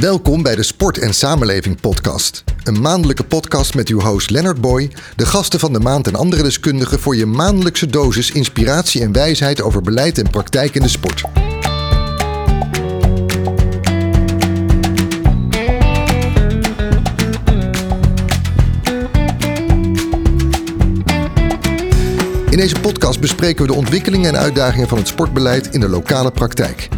Welkom bij de Sport en Samenleving Podcast. Een maandelijke podcast met uw host Leonard Boy, de gasten van de maand en andere deskundigen voor je maandelijkse dosis inspiratie en wijsheid over beleid en praktijk in de sport. In deze podcast bespreken we de ontwikkelingen en uitdagingen van het sportbeleid in de lokale praktijk.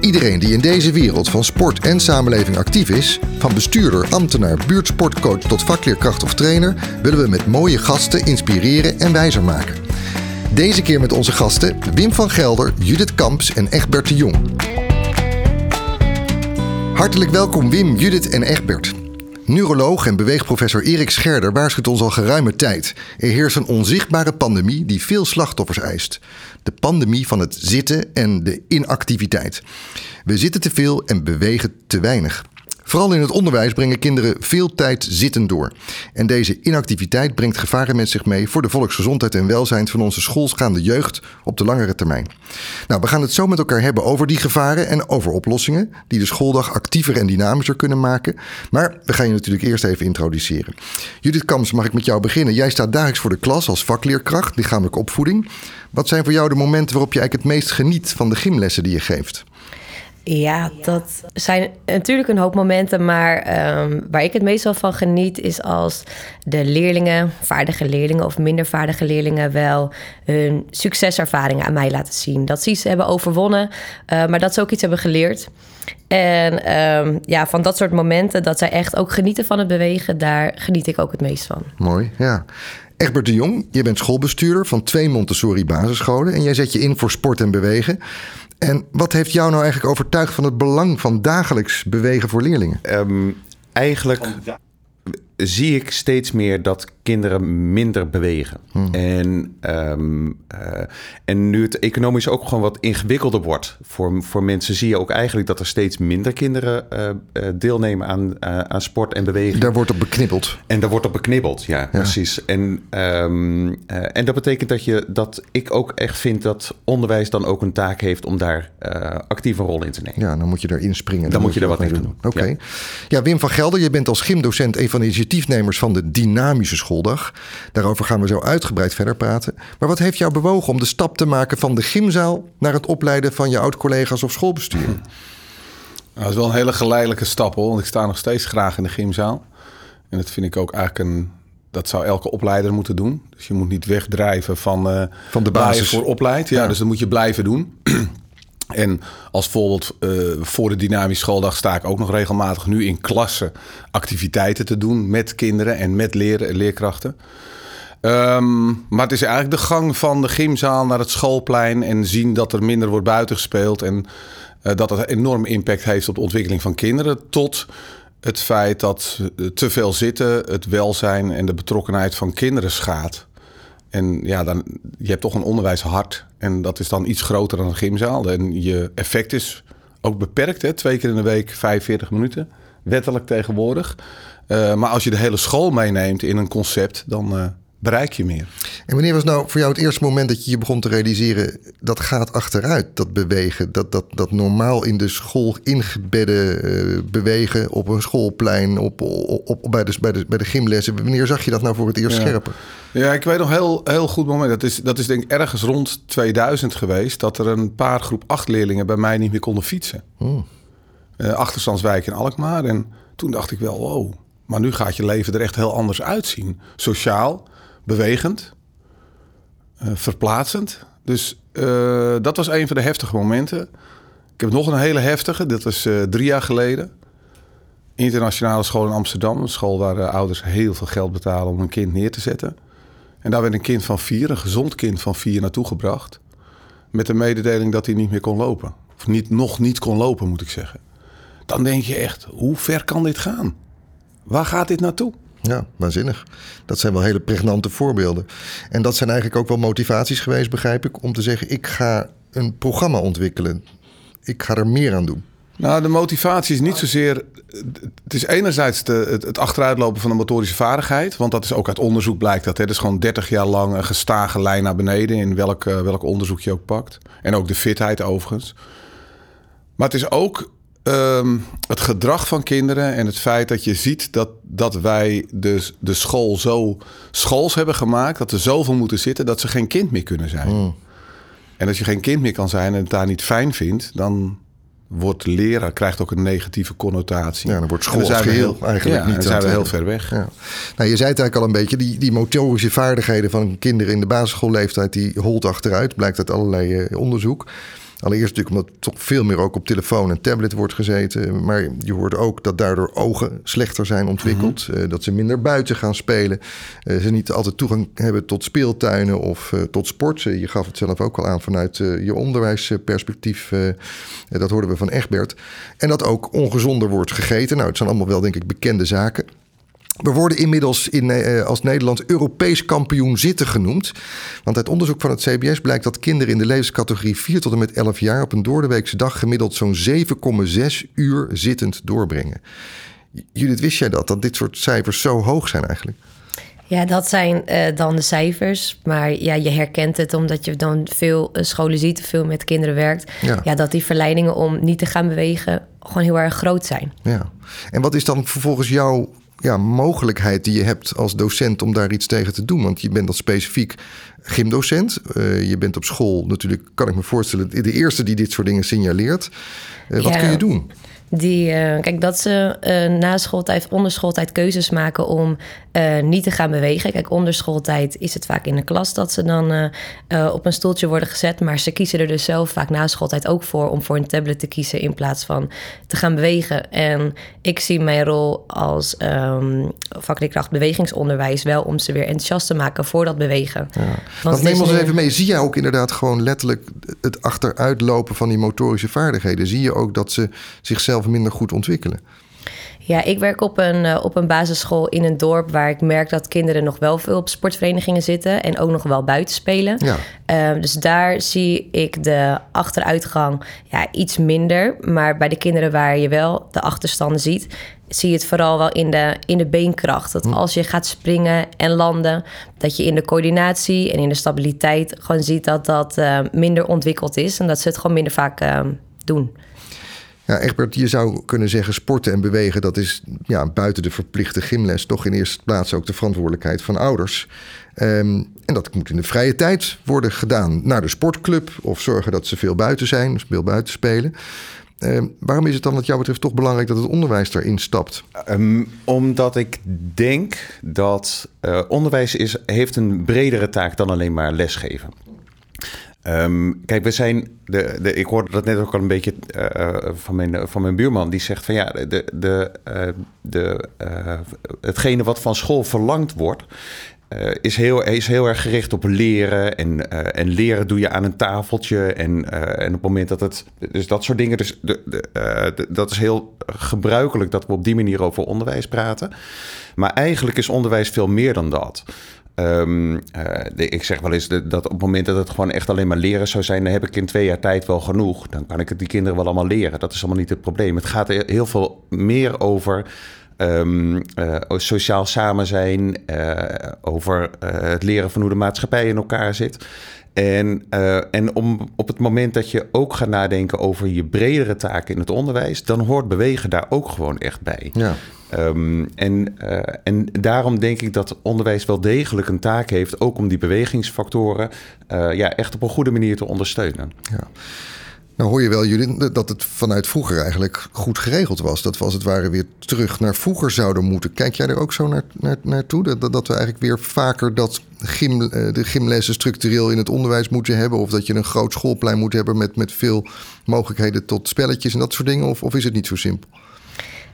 Iedereen die in deze wereld van sport en samenleving actief is, van bestuurder, ambtenaar, buurtsportcoach tot vakleerkracht of trainer, willen we met mooie gasten inspireren en wijzer maken. Deze keer met onze gasten Wim van Gelder, Judith Kamps en Egbert de Jong. Hartelijk welkom Wim, Judith en Egbert. Neuroloog en beweegprofessor Erik Scherder waarschuwt ons al geruime tijd. Er heerst een onzichtbare pandemie die veel slachtoffers eist. De pandemie van het zitten en de inactiviteit. We zitten te veel en bewegen te weinig. Vooral in het onderwijs brengen kinderen veel tijd zittend door. En deze inactiviteit brengt gevaren met zich mee voor de volksgezondheid en welzijn van onze schoolsgaande jeugd op de langere termijn. Nou, we gaan het zo met elkaar hebben over die gevaren en over oplossingen die de schooldag actiever en dynamischer kunnen maken. Maar we gaan je natuurlijk eerst even introduceren. Judith Kams, mag ik met jou beginnen? Jij staat dagelijks voor de klas als vakleerkracht, lichamelijke opvoeding. Wat zijn voor jou de momenten waarop je eigenlijk het meest geniet van de gymlessen die je geeft? Ja, dat zijn natuurlijk een hoop momenten, maar ehm, waar ik het meestal van geniet is als de leerlingen, vaardige leerlingen of minder vaardige leerlingen, wel hun succeservaringen aan mij laten zien. Dat ze iets hebben overwonnen, uh, maar dat ze ook iets hebben geleerd. En ehm, ja, van dat soort momenten, dat zij echt ook genieten van het bewegen, daar geniet ik ook het meest van. Mooi, ja. Egbert de Jong, je bent schoolbestuurder van twee Montessori basisscholen en jij zet je in voor sport en bewegen. En wat heeft jou nou eigenlijk overtuigd van het belang van dagelijks bewegen voor leerlingen? Um, eigenlijk zie ik steeds meer dat kinderen minder bewegen. Hmm. En, um, uh, en nu het economisch ook gewoon wat ingewikkelder wordt voor, voor mensen, zie je ook eigenlijk dat er steeds minder kinderen uh, deelnemen aan, uh, aan sport en bewegen. Daar wordt op beknibbeld. En daar wordt op beknibbeld, ja, ja. precies. En, um, en dat betekent dat, je, dat ik ook echt vind dat onderwijs dan ook een taak heeft om daar actief een rol in te nemen. Ja, dan moet je erin springen. Dan, dan moet je er wat mee doen. doen. Oké. Okay. Ja. ja, Wim van Gelder, je bent als gymdocent een van de initiatiefnemers van de dynamische schooldag. Daarover gaan we zo uitgebreid verder praten. Maar wat heeft jou bewogen om de stap te maken van de gymzaal naar het opleiden van je oud-collega's of schoolbestuur? Nou, dat is wel een hele geleidelijke stap hoor. Want ik sta nog steeds graag in de gymzaal. En dat vind ik ook eigenlijk een. Dat zou elke opleider moeten doen. Dus je moet niet wegdrijven van, uh, van de basis voor opleid. Ja, ja, dus dat moet je blijven doen. En als voorbeeld uh, voor de dynamische schooldag sta ik ook nog regelmatig nu in klassen activiteiten te doen met kinderen en met leren, leerkrachten. Um, maar het is eigenlijk de gang van de gymzaal naar het schoolplein en zien dat er minder wordt buitengespeeld en uh, dat het enorm impact heeft op de ontwikkeling van kinderen. Tot het feit dat te veel zitten, het welzijn en de betrokkenheid van kinderen schaadt. En ja, dan, je hebt toch een onderwijshart. En dat is dan iets groter dan een gymzaal. En je effect is ook beperkt. Hè? Twee keer in de week 45 minuten. Wettelijk tegenwoordig. Uh, maar als je de hele school meeneemt in een concept, dan uh, bereik je meer. En wanneer was nou voor jou het eerste moment dat je je begon te realiseren... dat gaat achteruit, dat bewegen. Dat, dat, dat normaal in de school ingebedde uh, bewegen op een schoolplein... Op, op, op, bij, de, bij, de, bij de gymlessen. Wanneer zag je dat nou voor het eerst ja. scherper? Ja, ik weet nog heel, heel goed moment. Dat is, dat is denk ik ergens rond 2000 geweest... dat er een paar groep acht leerlingen bij mij niet meer konden fietsen. Hmm. Uh, achterstandswijk in Alkmaar. En toen dacht ik wel, wow... Maar nu gaat je leven er echt heel anders uitzien. Sociaal, bewegend, uh, verplaatsend. Dus uh, dat was een van de heftige momenten. Ik heb nog een hele heftige, dat was uh, drie jaar geleden. Internationale school in Amsterdam. Een school waar ouders heel veel geld betalen om een kind neer te zetten. En daar werd een kind van vier, een gezond kind van vier, naartoe gebracht. Met de mededeling dat hij niet meer kon lopen. Of niet, nog niet kon lopen, moet ik zeggen. Dan denk je echt, hoe ver kan dit gaan? Waar gaat dit naartoe? Ja, waanzinnig. Dat zijn wel hele pregnante voorbeelden. En dat zijn eigenlijk ook wel motivaties geweest, begrijp ik, om te zeggen: ik ga een programma ontwikkelen. Ik ga er meer aan doen. Nou, de motivatie is niet zozeer. Het is enerzijds de, het, achteruitlopen van de motorische vaardigheid. Want dat is ook uit onderzoek blijkt dat. Hè, dat is gewoon 30 jaar lang een gestage lijn naar beneden. In welk, uh, welk onderzoek je ook pakt. En ook de fitheid overigens. Maar het is ook Ehm, het gedrag van kinderen en het feit dat je ziet dat, dat wij dus de school zo schools hebben gemaakt, dat er zoveel moeten zitten dat ze geen kind meer kunnen zijn. Hmm. En als je geen kind meer kan zijn en het daar niet fijn vindt, dan wordt leraar krijgt ook een negatieve connotatie. Ja, dan wordt school geheel heel, eigenlijk ja, niet dan zijn we heel ver weg. Ja. Nou, je zei het eigenlijk al een beetje, die, die motorische vaardigheden van kinderen in de basisschoolleeftijd, die holt achteruit, blijkt uit allerlei eh, onderzoek. Allereerst natuurlijk omdat toch veel meer ook op telefoon en tablet wordt gezeten. Maar je hoort ook dat daardoor ogen slechter zijn ontwikkeld. Mhm. eh, dat ze minder buiten gaan spelen. eh, ze niet altijd toegang hebben tot speeltuinen of eh, tot sport. Je gaf het zelf ook al aan vanuit je onderwijsperspectief. dat hoorden we van Egbert. En dat ook ongezonder wordt gegeten. Nou, het zijn allemaal wel denk ik bekende zaken. We worden inmiddels in, eh, als Nederland Europees kampioen zitten genoemd. Want uit onderzoek van het CBS blijkt dat kinderen in de levenscategorie 4 tot en met 11 jaar op een doordeweekse dag gemiddeld zo'n 7,6 uur zittend doorbrengen. Judith, wist jij dat? Dat dit soort cijfers zo hoog zijn eigenlijk? Ja, dat zijn eh, dan de cijfers. Maar ja, je herkent het omdat je dan veel eh, scholen ziet, veel met kinderen werkt. Ja. Ja. dat die verleidingen om niet te gaan bewegen gewoon heel erg groot zijn. Ja. En wat is dan vervolgens jouw ja, mogelijkheid die je hebt als docent om daar iets tegen te doen? Want je bent dan specifiek gymdocent. Eh, je bent op school natuurlijk, kan ik me voorstellen, de eerste die dit soort dingen signaleert. Eh, wat Ja. kun je doen? Die, eh, kijk, dat ze eh, na schooltijd, onder schooltijd keuzes maken om eh, niet te gaan bewegen. Kijk, onder schooltijd is het vaak in de klas dat ze dan op een stoeltje worden gezet. Maar ze kiezen er dus zelf vaak na schooltijd ook voor om voor een tablet te kiezen in plaats van te gaan bewegen. En ik zie mijn rol als ehm vakleerkracht bewegingsonderwijs wel om ze weer enthousiast te maken voor dat bewegen. Want Want neem ons nu- even mee. Zie jij ook inderdaad gewoon letterlijk het achteruitlopen van die motorische vaardigheden? Zie je ook dat ze zichzelf minder goed ontwikkelen? Ja, ik werk op een, eh, op een basisschool in een dorp waar ik merk dat kinderen nog wel veel op sportverenigingen zitten en ook nog wel buiten spelen. Ja. Ehm, dus daar zie ik de achteruitgang ja, iets minder. Maar bij de kinderen waar je wel de achterstanden ziet, zie je het vooral wel in de, in de beenkracht. Dat als je gaat springen en landen, dat je in de coördinatie en in de stabiliteit gewoon ziet dat dat eh, minder ontwikkeld is en dat ze het gewoon minder vaak ehm, doen. Ja, Egbert, je zou kunnen zeggen sporten en bewegen... dat is ja, buiten de verplichte gymles... toch in eerste plaats ook de verantwoordelijkheid van ouders. Ehm, en dat moet in de vrije tijd worden gedaan. Naar de sportclub of zorgen dat ze veel buiten zijn... veel buiten spelen. Ehm, waarom is het dan wat jou betreft toch belangrijk... dat het onderwijs daarin stapt? Ehm, omdat ik denk dat eh, onderwijs is, heeft een bredere taak dan alleen maar lesgeven. Ehm, kijk, we zijn. De, de, ik hoorde dat net ook al een beetje eh, van, mijn, van mijn buurman. Die zegt van ja, de, de, eh, de, eh, hetgene wat van school verlangd wordt. eh, is, heel, is heel erg gericht op leren. En, eh, en leren doe je aan een tafeltje. En, eh, en op het moment dat het. Dus dat soort dingen. Dus de, eh, de- dat is heel gebruikelijk dat we op die manier over onderwijs praten. Maar eigenlijk is onderwijs veel meer dan dat. Ehm, eh, ik zeg wel eens dat op het moment dat het gewoon echt alleen maar leren zou zijn, dan heb ik in twee jaar tijd wel genoeg. Dan kan ik het die kinderen wel allemaal leren. Dat is allemaal niet het probleem. Het gaat heel veel meer over ehm, eh, sociaal samen zijn, eh, over het leren van hoe de maatschappij in elkaar zit. En, eh, en om, op het moment dat je ook gaat nadenken over je bredere taken in het onderwijs, dan hoort bewegen daar ook gewoon echt bij. Ja. Ehm, en, eh, en daarom denk ik dat onderwijs wel degelijk een taak heeft, ook om die bewegingsfactoren eh, ja, echt op een goede manier te ondersteunen. Ja. Hoor je wel, Judith, dat het vanuit vroeger eigenlijk goed geregeld was. Dat we als het ware weer terug naar vroeger zouden moeten. Kijk jij er ook zo naar, naar, naartoe? Dat, dat- dat we eigenlijk weer vaker dat gym, eh, de gymlessen structureel in het onderwijs moeten hebben? Of dat je een groot schoolplein moet hebben met, met veel mogelijkheden tot spelletjes en dat soort dingen? Of, of is het niet zo simpel?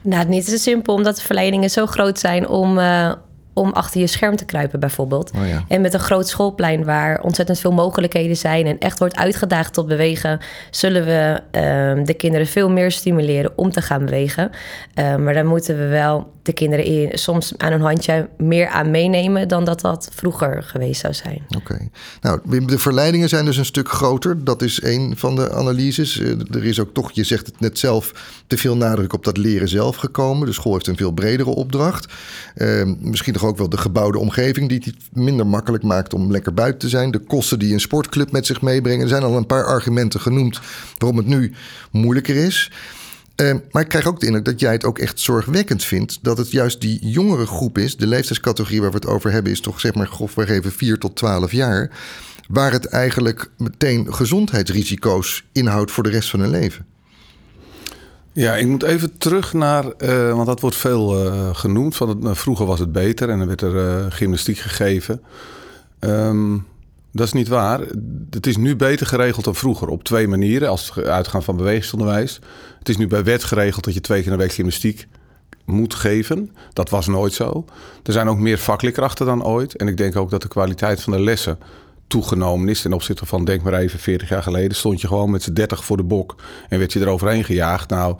Nou, het is niet zo simpel, omdat de verleidingen zo groot zijn om, eh, om achter je scherm te kruipen, bijvoorbeeld. Oh ja. En met een groot schoolplein waar ontzettend veel mogelijkheden zijn en echt wordt uitgedaagd tot bewegen, zullen we ehm, de kinderen veel meer stimuleren om te gaan bewegen. Eh, maar daar moeten we wel de kinderen in, soms aan een handje meer aan meenemen dan dat dat vroeger geweest zou zijn. Oké. Nou, de verleidingen zijn dus een stuk groter. Dat is een van de analyses. Eh, Er is ook toch, je zegt het net zelf, te veel nadruk op dat leren zelf gekomen. De school heeft een veel bredere opdracht. Eh, misschien ook wel de gebouwde omgeving die het minder makkelijk maakt om lekker buiten te zijn. De kosten die een sportclub met zich meebrengen. Er zijn al een paar argumenten genoemd waarom het nu moeilijker is. Eh, maar ik krijg ook de indruk dat jij het ook echt zorgwekkend vindt dat het juist die jongere groep is. De leeftijdscategorie waar we het over hebben is toch zeg maar grofweg even 4 tot 12 jaar. Waar het eigenlijk meteen gezondheidsrisico's inhoudt voor de rest van hun leven. Ja, ik moet even terug naar, uh, want dat wordt veel uh, genoemd. Van uh, vroeger was het beter en dan werd er gymnastiek gegeven. Um, dat is niet waar. Het is nu beter geregeld dan vroeger. Op twee manieren, als uitgaan van bewegingsonderwijs. Het is nu bij wet geregeld dat je twee keer de week gymnastiek moet geven. Dat was nooit zo. Er zijn ook meer vakleerkrachten dan ooit. En ik denk ook dat de kwaliteit van de lessen toegenomen is ten opzichte van, denk maar even, 40 jaar geleden stond je gewoon met z'n 30 voor de bok en werd je eroverheen gejaagd. Nou,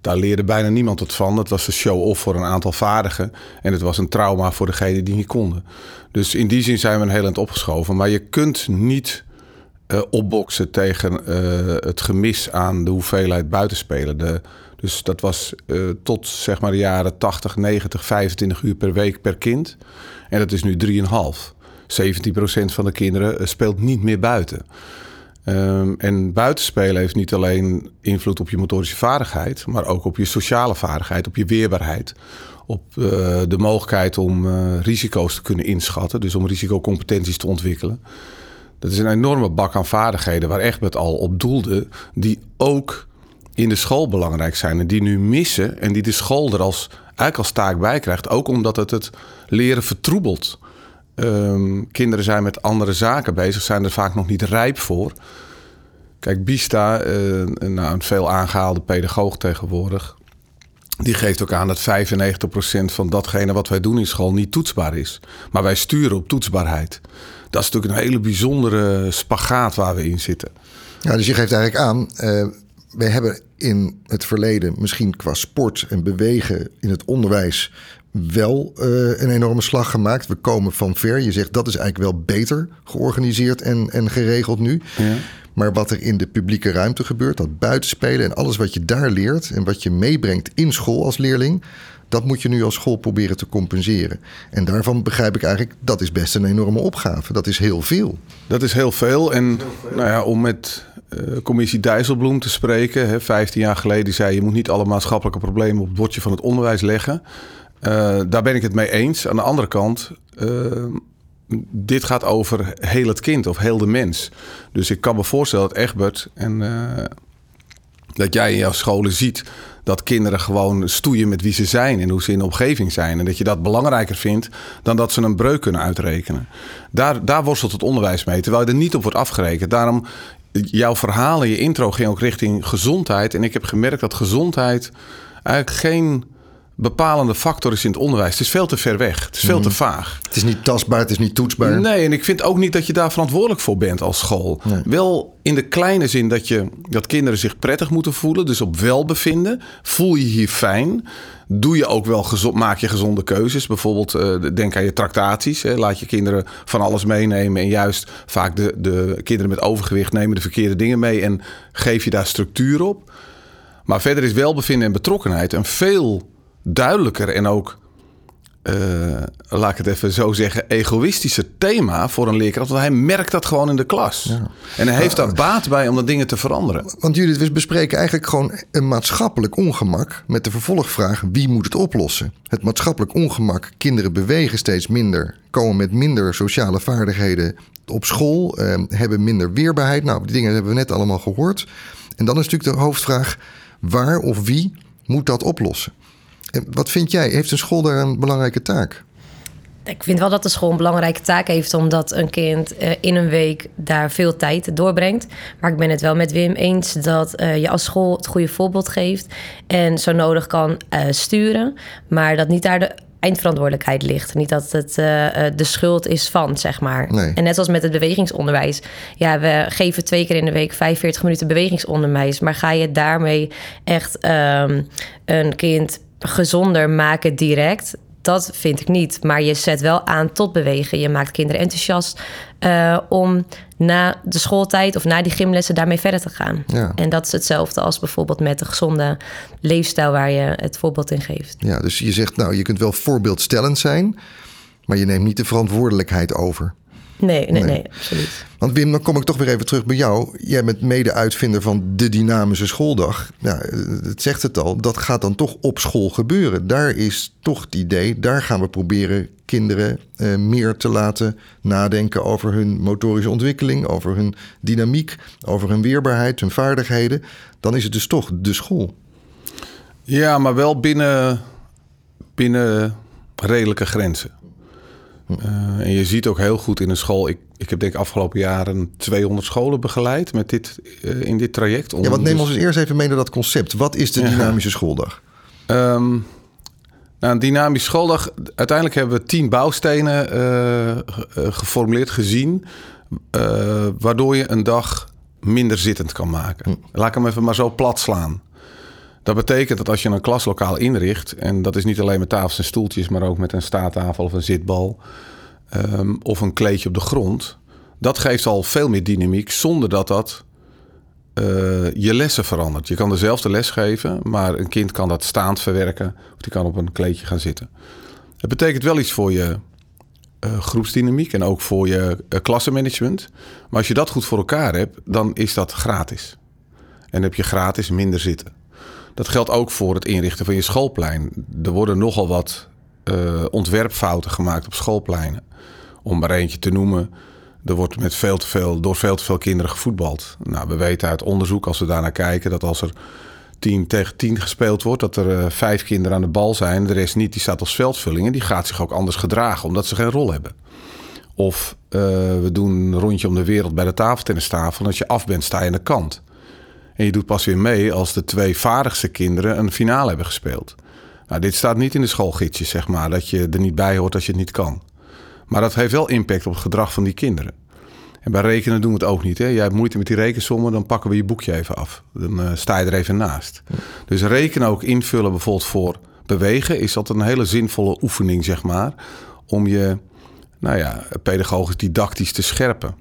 daar leerde bijna niemand het van. Het was een show-off voor een aantal vaardigen. En het was een trauma voor degenen die niet konden. Dus in die zin zijn we een heel eind opgeschoven. Maar je kunt niet uh, opboksen tegen uh, het gemis aan de hoeveelheid buitenspelen. De, dus dat was uh, tot zeg maar de jaren 80, 90, 25 uur per week per kind. En dat is nu 3,5. 17% van de kinderen speelt niet meer buiten. Um, en buitenspelen heeft niet alleen invloed op je motorische vaardigheid, maar ook op je sociale vaardigheid, op je weerbaarheid. Op uh, de mogelijkheid om uh, risico's te kunnen inschatten, dus om risicocompetenties te ontwikkelen. Dat is een enorme bak aan vaardigheden waar Egbert al op doelde, die ook in de school belangrijk zijn en die nu missen en die de school er als, eigenlijk als taak bij krijgt. Ook omdat het het leren vertroebelt. Um, kinderen zijn met andere zaken bezig, zijn er vaak nog niet rijp voor. Kijk, Bista, uh, nou, een veel aangehaalde pedagoog tegenwoordig, die geeft ook aan dat 95% van datgene wat wij doen in school niet toetsbaar is. Maar wij sturen op toetsbaarheid. Dat is natuurlijk een hele bijzondere spagaat waar we in zitten. Ja, dus je geeft eigenlijk aan, uh, we hebben in het verleden misschien qua sport en bewegen in het onderwijs wel uh, een enorme slag gemaakt. We komen van ver. Je zegt dat is eigenlijk wel beter georganiseerd en, en geregeld nu. Ja. Maar wat er in de publieke ruimte gebeurt, dat buitenspelen en alles wat je daar leert en wat je meebrengt in school als leerling, dat moet je nu als school proberen te compenseren. En daarvan begrijp ik eigenlijk, dat is best een enorme opgave. Dat is heel veel. Dat is heel veel. En nou ja, om met uh, commissie Dijsselbloem te spreken, hè, 15 jaar geleden zei je moet niet alle maatschappelijke problemen op het bordje van het onderwijs leggen. Uh, daar ben ik het mee eens. Aan de andere kant, uh, dit gaat over heel het kind of heel de mens. Dus ik kan me voorstellen dat Egbert en uh, dat jij in jouw scholen ziet dat kinderen gewoon stoeien met wie ze zijn en hoe ze in de omgeving zijn. En dat je dat belangrijker vindt dan dat ze een breuk kunnen uitrekenen. Daar, daar worstelt het onderwijs mee, terwijl je er niet op wordt afgerekend. Daarom, jouw verhaal in je intro ging ook richting gezondheid. En ik heb gemerkt dat gezondheid eigenlijk geen bepalende factor is in het onderwijs. Het is veel te ver weg. Het is veel te mhm. vaag. Het is niet tastbaar, het is niet toetsbaar. Nee, en ik vind ook niet dat je daar verantwoordelijk voor bent als school. Nee. Wel in de kleine zin dat, je, dat kinderen zich prettig moeten voelen. Dus op welbevinden. Voel je hier fijn. Doe je ook wel gezond, maak je gezonde keuzes. Bijvoorbeeld, uh, denk aan je tractaties. Hè. Laat je kinderen van alles meenemen. En juist vaak de, de kinderen met overgewicht nemen de verkeerde dingen mee. En geef je daar structuur op. Maar verder is welbevinden en betrokkenheid een veel duidelijker en ook, uh, laat ik het even zo zeggen, egoïstischer thema voor een leerkracht. Want hij merkt dat gewoon in de klas. Ja. En hij heeft daar baat bij om dat dingen te veranderen. Want jullie we bespreken eigenlijk gewoon een maatschappelijk ongemak met de vervolgvraag wie moet het oplossen. Het maatschappelijk ongemak, kinderen bewegen steeds minder, komen met minder sociale vaardigheden op school, uh, hebben minder weerbaarheid. Nou, die dingen hebben we net allemaal gehoord. En dan is natuurlijk de hoofdvraag: waar of wie moet dat oplossen? Wat vind jij? Heeft een school daar een belangrijke taak? Ik vind wel dat de school een belangrijke taak heeft, omdat een kind uh, in een week daar veel tijd doorbrengt. Maar ik ben het wel met Wim eens dat uh, je als school het goede voorbeeld geeft en zo nodig kan uh, sturen, maar dat niet daar de eindverantwoordelijkheid ligt. Niet dat het de schuld is van, zeg maar. Nee. En net zoals met het bewegingsonderwijs. Ja, we geven twee keer in de week 45 minuten bewegingsonderwijs, maar ga je daarmee echt um, een kind gezonder maken direct. Dat vind ik niet. Maar je zet wel aan tot bewegen. Je maakt kinderen enthousiast uh, om na de schooltijd of na die gymlessen daarmee verder te gaan. Ja. En dat is hetzelfde als bijvoorbeeld met de gezonde leefstijl waar je het voorbeeld in geeft. Ja, dus je zegt nou, je kunt wel voorbeeldstellend zijn, maar je neemt niet de verantwoordelijkheid over. Nee, nee, nee, absoluut. Want Wim, dan kom ik toch weer even terug bij jou. Jij bent mede-uitvinder van de dynamische schooldag. Ja, het zegt het al, dat gaat dan toch op school gebeuren. Daar is toch het idee, daar gaan we proberen kinderen eh, meer te laten nadenken over hun motorische ontwikkeling, over hun dynamiek, over hun weerbaarheid, hun vaardigheden. Dan is het dus toch de school. Ja, maar wel binnen, binnen redelijke grenzen. Uh, en je ziet ook heel goed in een school. Ik, ik heb denk ik afgelopen jaren 200 scholen begeleid met dit, uh, in dit traject. Om ja, want neem ons eens eerst even mee naar dat concept. Wat is de dynamische schooldag? Um, nou, een dynamische schooldag. Uiteindelijk hebben we tien bouwstenen uh, geformuleerd, gezien. waardoor je een dag minder zittend kan maken. Hm. Laat ik hem even maar zo plat slaan. Dat betekent dat als je een klaslokaal inricht, en dat is niet alleen met tafels en stoeltjes, maar ook met een staattafel of een zitbal um, of een kleedje op de grond, dat geeft al veel meer dynamiek zonder dat dat uh, je lessen verandert. Je kan dezelfde les geven, maar een kind kan dat staand verwerken of die kan op een kleedje gaan zitten. Het betekent wel iets voor je uh, groepsdynamiek en ook voor je uh, klassenmanagement. Maar als je dat goed voor elkaar hebt, dan is dat gratis. En heb je gratis minder zitten. Dat geldt ook voor het inrichten van je schoolplein. Er worden nogal wat uh, ontwerpfouten gemaakt op schoolpleinen. Om maar eentje te noemen. Er wordt met veel te veel, door veel te veel kinderen gevoetbald. Nou, we weten uit onderzoek, als we daarnaar kijken, dat als er 10 tegen 10 gespeeld wordt, dat er uh, vijf kinderen aan de bal zijn. De rest niet, die staat als veldvulling. En die gaat zich ook anders gedragen, omdat ze geen rol hebben. Of uh, we doen een rondje om de wereld bij de tafeltennistafel. En als je af bent, sta je aan de kant. En je doet pas weer mee als de twee vaardigste kinderen een finale hebben gespeeld. Nou, dit staat niet in de schoolgidsjes, zeg maar, dat je er niet bij hoort als je het niet kan. Maar dat heeft wel impact op het gedrag van die kinderen. En bij rekenen doen we het ook niet. Hè? Jij hebt moeite met die rekensommen, dan pakken we je boekje even af. Dan uh, sta je er even naast. Dus rekenen ook invullen bijvoorbeeld voor bewegen... is dat een hele zinvolle oefening, zeg maar... om je nou ja, pedagogisch didactisch te scherpen.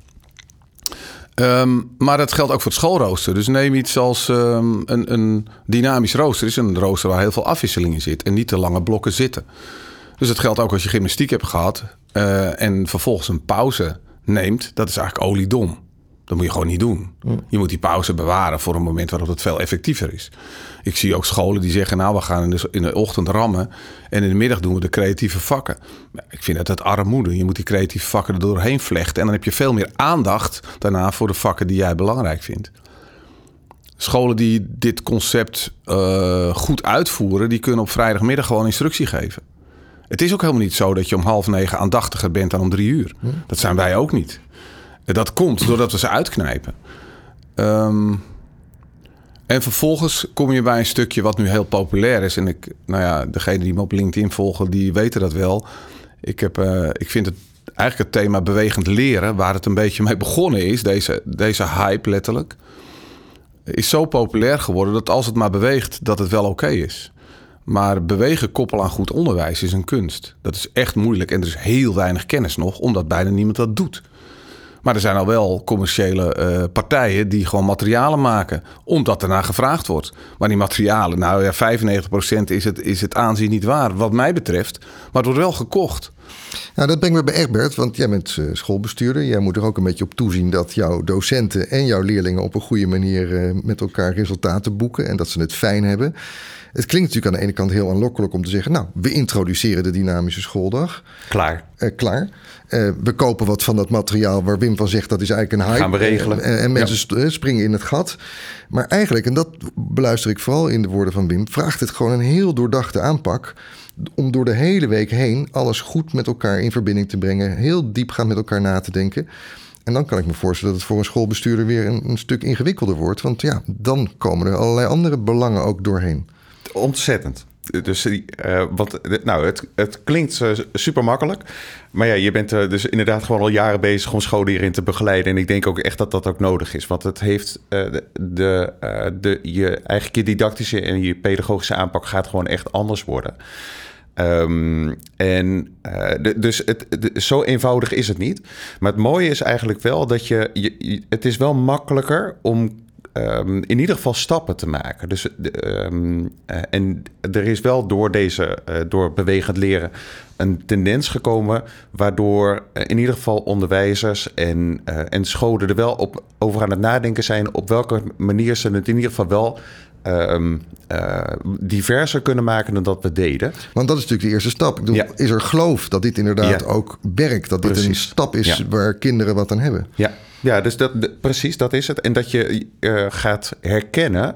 Um, maar dat geldt ook voor het schoolrooster. Dus neem iets als um, een, een, dynamisch rooster. is een rooster waar heel veel afwisseling in zit. En niet te lange blokken zitten. Dus dat geldt ook als je gymnastiek hebt gehad. Uh, en vervolgens een pauze neemt. Dat is eigenlijk oliedom. Dat moet je gewoon niet doen. Je moet die pauze bewaren voor een moment waarop het veel effectiever is. Ik zie ook scholen die zeggen, nou we gaan in de, in de ochtend rammen en in de middag doen we de creatieve vakken. Ik vind dat het armoede. Je moet die creatieve vakken er doorheen vlechten en dan heb je veel meer aandacht daarna voor de vakken die jij belangrijk vindt. Scholen die dit concept uh, goed uitvoeren, die kunnen op vrijdagmiddag gewoon instructie geven. Het is ook helemaal niet zo dat je om half negen aandachtiger bent dan om drie uur. Dat zijn wij ook niet. Dat komt doordat we ze uitknijpen. Um, en vervolgens kom je bij een stukje wat nu heel populair is. En ik, nou ja, degene die me op LinkedIn volgen, die weten dat wel. Ik, heb, uh, ik vind het eigenlijk het thema bewegend leren, waar het een beetje mee begonnen is, deze, deze hype letterlijk, is zo populair geworden dat als het maar beweegt, dat het wel oké is. Maar bewegen koppelen aan goed onderwijs is een kunst. Dat is echt moeilijk en er is heel weinig kennis nog, omdat bijna niemand dat doet. Maar er zijn al wel commerciële uh, partijen die gewoon materialen maken, omdat ernaar gevraagd wordt. Maar die materialen, nou ja, 95% is het, is het aanzien niet waar, wat mij betreft. Maar het wordt wel gekocht. Nou, dat brengt me bij Egbert, want jij bent uh, schoolbestuurder. Jij moet er ook een beetje op toezien dat jouw docenten en jouw leerlingen op een goede manier uh, met elkaar resultaten boeken en dat ze het fijn hebben. Het klinkt natuurlijk aan de ene kant heel aanlokkelijk om te zeggen: Nou, we introduceren de dynamische schooldag. Klaar. Uh, klaar. Uh, we kopen wat van dat materiaal waar Wim van zegt dat is eigenlijk een hype. Gaan we regelen. En, en mensen ja. springen in het gat. Maar eigenlijk, en dat beluister ik vooral in de woorden van Wim, vraagt het gewoon een heel doordachte aanpak. Om door de hele week heen alles goed met elkaar in verbinding te brengen. Heel diep gaan met elkaar na te denken. En dan kan ik me voorstellen dat het voor een schoolbestuurder weer een, een stuk ingewikkelder wordt. Want ja, dan komen er allerlei andere belangen ook doorheen. Ontzettend. Dus uh, want, nou, het, het klinkt uh, super makkelijk. Maar ja, je bent dus inderdaad gewoon al jaren bezig om scholen hierin te begeleiden. En ik denk ook echt dat dat ook nodig is. Want het heeft de, de, je, eigenlijk je didactische en je pedagogische aanpak gaat gewoon echt anders worden. Um, en dus het, de, zo eenvoudig is het niet. Maar het mooie is eigenlijk wel dat je, je het is wel makkelijker om ehm, in ieder geval stappen te maken. Dus, ehm, eh, en er is wel door deze, uh, door bewegend leren, een tendens gekomen waardoor in ieder geval onderwijzers en, en scholen er wel op, over aan het nadenken zijn op welke manier ze het in ieder geval wel uh, diverser kunnen maken dan dat we deden. Want dat is natuurlijk de eerste stap. Ik bedoel, ja. Is er geloof dat dit inderdaad ja. ook werkt? Dat dit een stap is ja. waar kinderen wat aan hebben? Ja, ja dus dat, precies, dat is het. En dat je uh, gaat herkennen,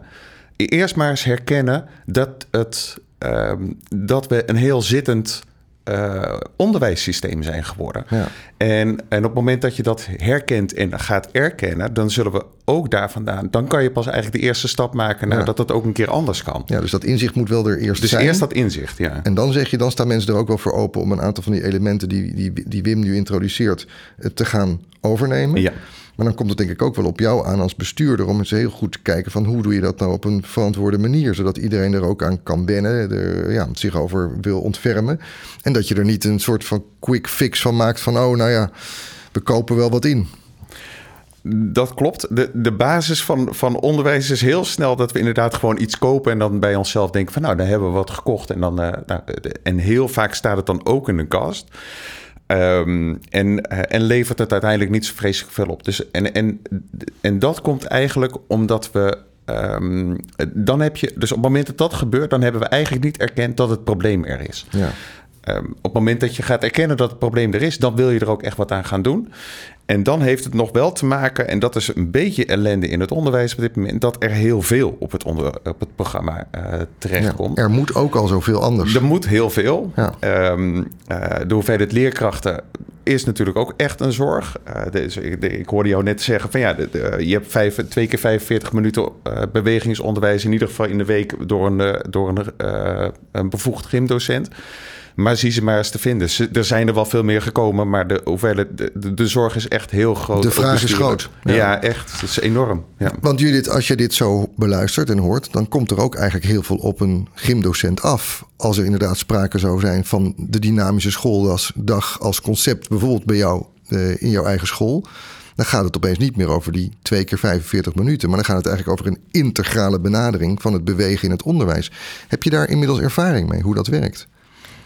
eerst maar eens herkennen dat, het, ehm, dat we een heel zittend uh, onderwijssysteem zijn geworden. Ja. En, en op het moment dat je dat herkent en gaat erkennen, dan zullen we ook daar vandaan. Dan kan je pas eigenlijk de eerste stap maken naar ja. dat het ook een keer anders kan. Ja, dus dat inzicht moet wel er eerst dus zijn. Dus eerst dat inzicht, ja. En dan zeg je, dan staan mensen er ook wel voor open om een aantal van die elementen die, die, die Wim nu introduceert te gaan overnemen. Ja. Maar dan komt het denk ik ook wel op jou aan als bestuurder om eens heel goed te kijken van hoe doe je dat nou op een verantwoorde manier, zodat iedereen er ook aan kan wennen, er ja, zich over wil ontfermen. En dat je er niet een soort van quick fix van maakt van oh nou ja, we kopen wel wat in. Dat klopt. De, de basis van, van onderwijs is heel snel dat we inderdaad gewoon iets kopen en dan bij onszelf denken van nou, dan hebben we wat gekocht. En, dan, uh, nou, en heel vaak staat het dan ook in een kast. Um, en, en levert het uiteindelijk niet zo vreselijk veel op. Dus, en, en, en dat komt eigenlijk omdat we. Um, dan heb je, dus op het moment dat dat gebeurt, dan hebben we eigenlijk niet erkend dat het probleem er is. Ja. Um, op het moment dat je gaat erkennen dat het probleem er is, dan wil je er ook echt wat aan gaan doen. En dan heeft het nog wel te maken, en dat is een beetje ellende in het onderwijs op dit moment, dat er heel veel op het, onder, op het programma uh, terechtkomt. Ja, er moet ook al zoveel anders. Er moet heel veel. Ja. Um, uh, de hoeveelheid leerkrachten is natuurlijk ook echt een zorg. Uh, dus ik, ik, hoorde jou net zeggen van ja, de, de, je hebt vijf, twee keer 45 minuten bewegingsonderwijs in ieder geval in de week door een, door een, een bevoegd gymdocent. Maar zie ze maar eens te vinden. Er zijn er wel veel meer gekomen, maar de, hoeveelheid, de, de zorg is echt heel groot. De vraag is groot. Ja. ja, echt. Het is enorm. Ja. Want Judith, als je dit zo beluistert en hoort, dan komt er ook eigenlijk heel veel op een gymdocent af. Als er inderdaad sprake zou zijn van de dynamische schooldag als concept, bijvoorbeeld bij jou uh, in jouw eigen school dan gaat het opeens niet meer over die twee keer 45 minuten. Maar dan gaat het eigenlijk over een integrale benadering van het bewegen in het onderwijs. Heb je daar inmiddels ervaring mee, hoe dat werkt?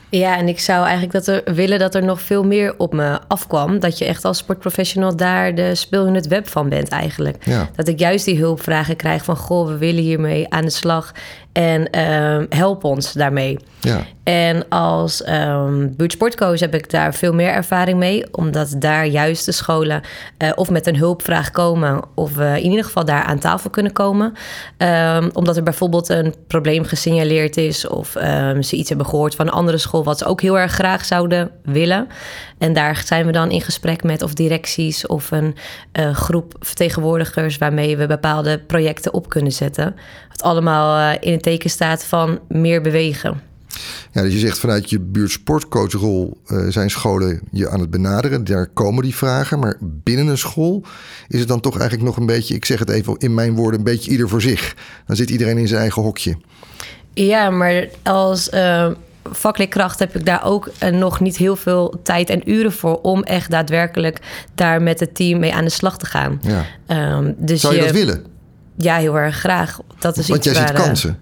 Ja, en ik zou eigenlijk dat er, willen dat er nog veel meer op me afkwam. Dat je echt als sportprofessional daar de speel in het web van bent eigenlijk. Ja. Dat ik juist die hulpvragen krijg van... goh, we willen hiermee aan de slag en uh, help ons daarmee. Ja. En als um, buurtsportcoach heb ik daar veel meer ervaring mee. Omdat daar juist de scholen uh, of met een hulpvraag komen... of we in ieder geval daar aan tafel kunnen komen. Um, omdat er bijvoorbeeld een probleem gesignaleerd is... of um, ze iets hebben gehoord van een andere school... wat ze ook heel erg graag zouden willen. En daar zijn we dan in gesprek met of directies... of een uh, groep vertegenwoordigers... waarmee we bepaalde projecten op kunnen zetten. Wat allemaal uh, in het teken staat van meer bewegen. Ja, dus je zegt vanuit je buurtsportcoachrol uh, zijn scholen je aan het benaderen. Daar komen die vragen. Maar binnen een school is het dan toch eigenlijk nog een beetje, ik zeg het even in mijn woorden, een beetje ieder voor zich. Dan zit iedereen in zijn eigen hokje. Ja, maar als uh, vakleerkracht heb ik daar ook uh, nog niet heel veel tijd en uren voor om echt daadwerkelijk daar met het team mee aan de slag te gaan. Ja. Um, dus Zou je, je dat willen? Ja, heel erg graag. Dat is Want iets jij ziet kansen.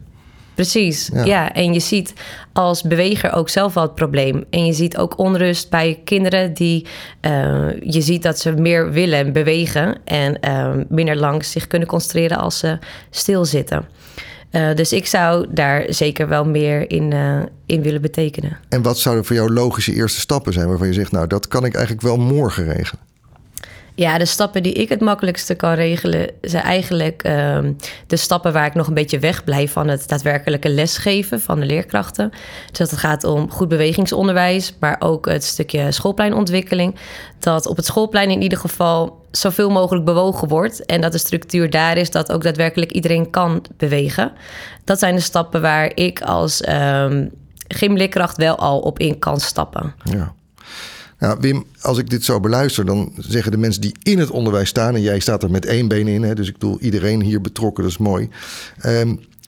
Precies, ja. ja. En je ziet als beweger ook zelf wel het probleem. En je ziet ook onrust bij kinderen die... Uh, je ziet dat ze meer willen bewegen... en uh, minder lang zich kunnen concentreren als ze stilzitten. Uh, dus ik zou daar zeker wel meer in, uh, in willen betekenen. En wat zouden voor jou logische eerste stappen zijn... waarvan je zegt, nou, dat kan ik eigenlijk wel morgen regelen? Ja, de stappen die ik het makkelijkste kan regelen, zijn eigenlijk uh, de stappen waar ik nog een beetje wegblijf van het daadwerkelijke lesgeven van de leerkrachten. Dus dat het gaat om goed bewegingsonderwijs, maar ook het stukje schoolpleinontwikkeling. Dat op het schoolplein in ieder geval zoveel mogelijk bewogen wordt. En dat de structuur daar is dat ook daadwerkelijk iedereen kan bewegen. Dat zijn de stappen waar ik als um, gymleerkracht wel al op in kan stappen. Ja. Nou, Wim, als ik dit zo beluister, dan zeggen de mensen die in het onderwijs staan, en jij staat er met één been in, hè, dus ik bedoel iedereen hier betrokken, dat is mooi.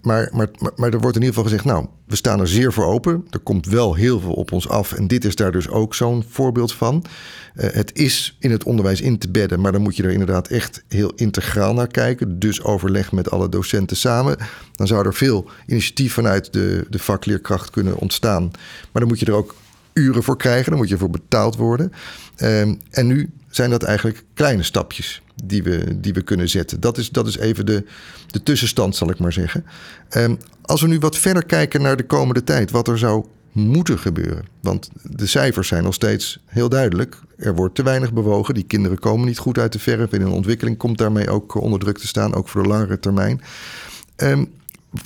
Maar, maar, maar, maar er wordt in ieder geval gezegd, nou, we staan er zeer voor open. Er komt wel heel veel op ons af. En dit is daar dus ook zo'n voorbeeld van. Eh, het is in het onderwijs in te bedden, maar dan moet je er inderdaad echt heel integraal naar kijken. Dus overleg met alle docenten samen. Dan zou er veel initiatief vanuit de, de vakleerkracht kunnen ontstaan. Maar dan moet je er ook uren voor krijgen, dan moet je voor betaald worden. Ehm, en nu zijn dat eigenlijk kleine stapjes die we, die we kunnen zetten. Dat is, dat is even de, de tussenstand, zal ik maar zeggen. Um, als we nu wat verder kijken naar de komende tijd, wat er zou moeten gebeuren. Want de cijfers zijn nog steeds heel duidelijk. Er wordt te weinig bewogen. Die kinderen komen niet goed uit de verf. En hun ontwikkeling komt daarmee ook onder druk te staan, ook voor de langere termijn. Um,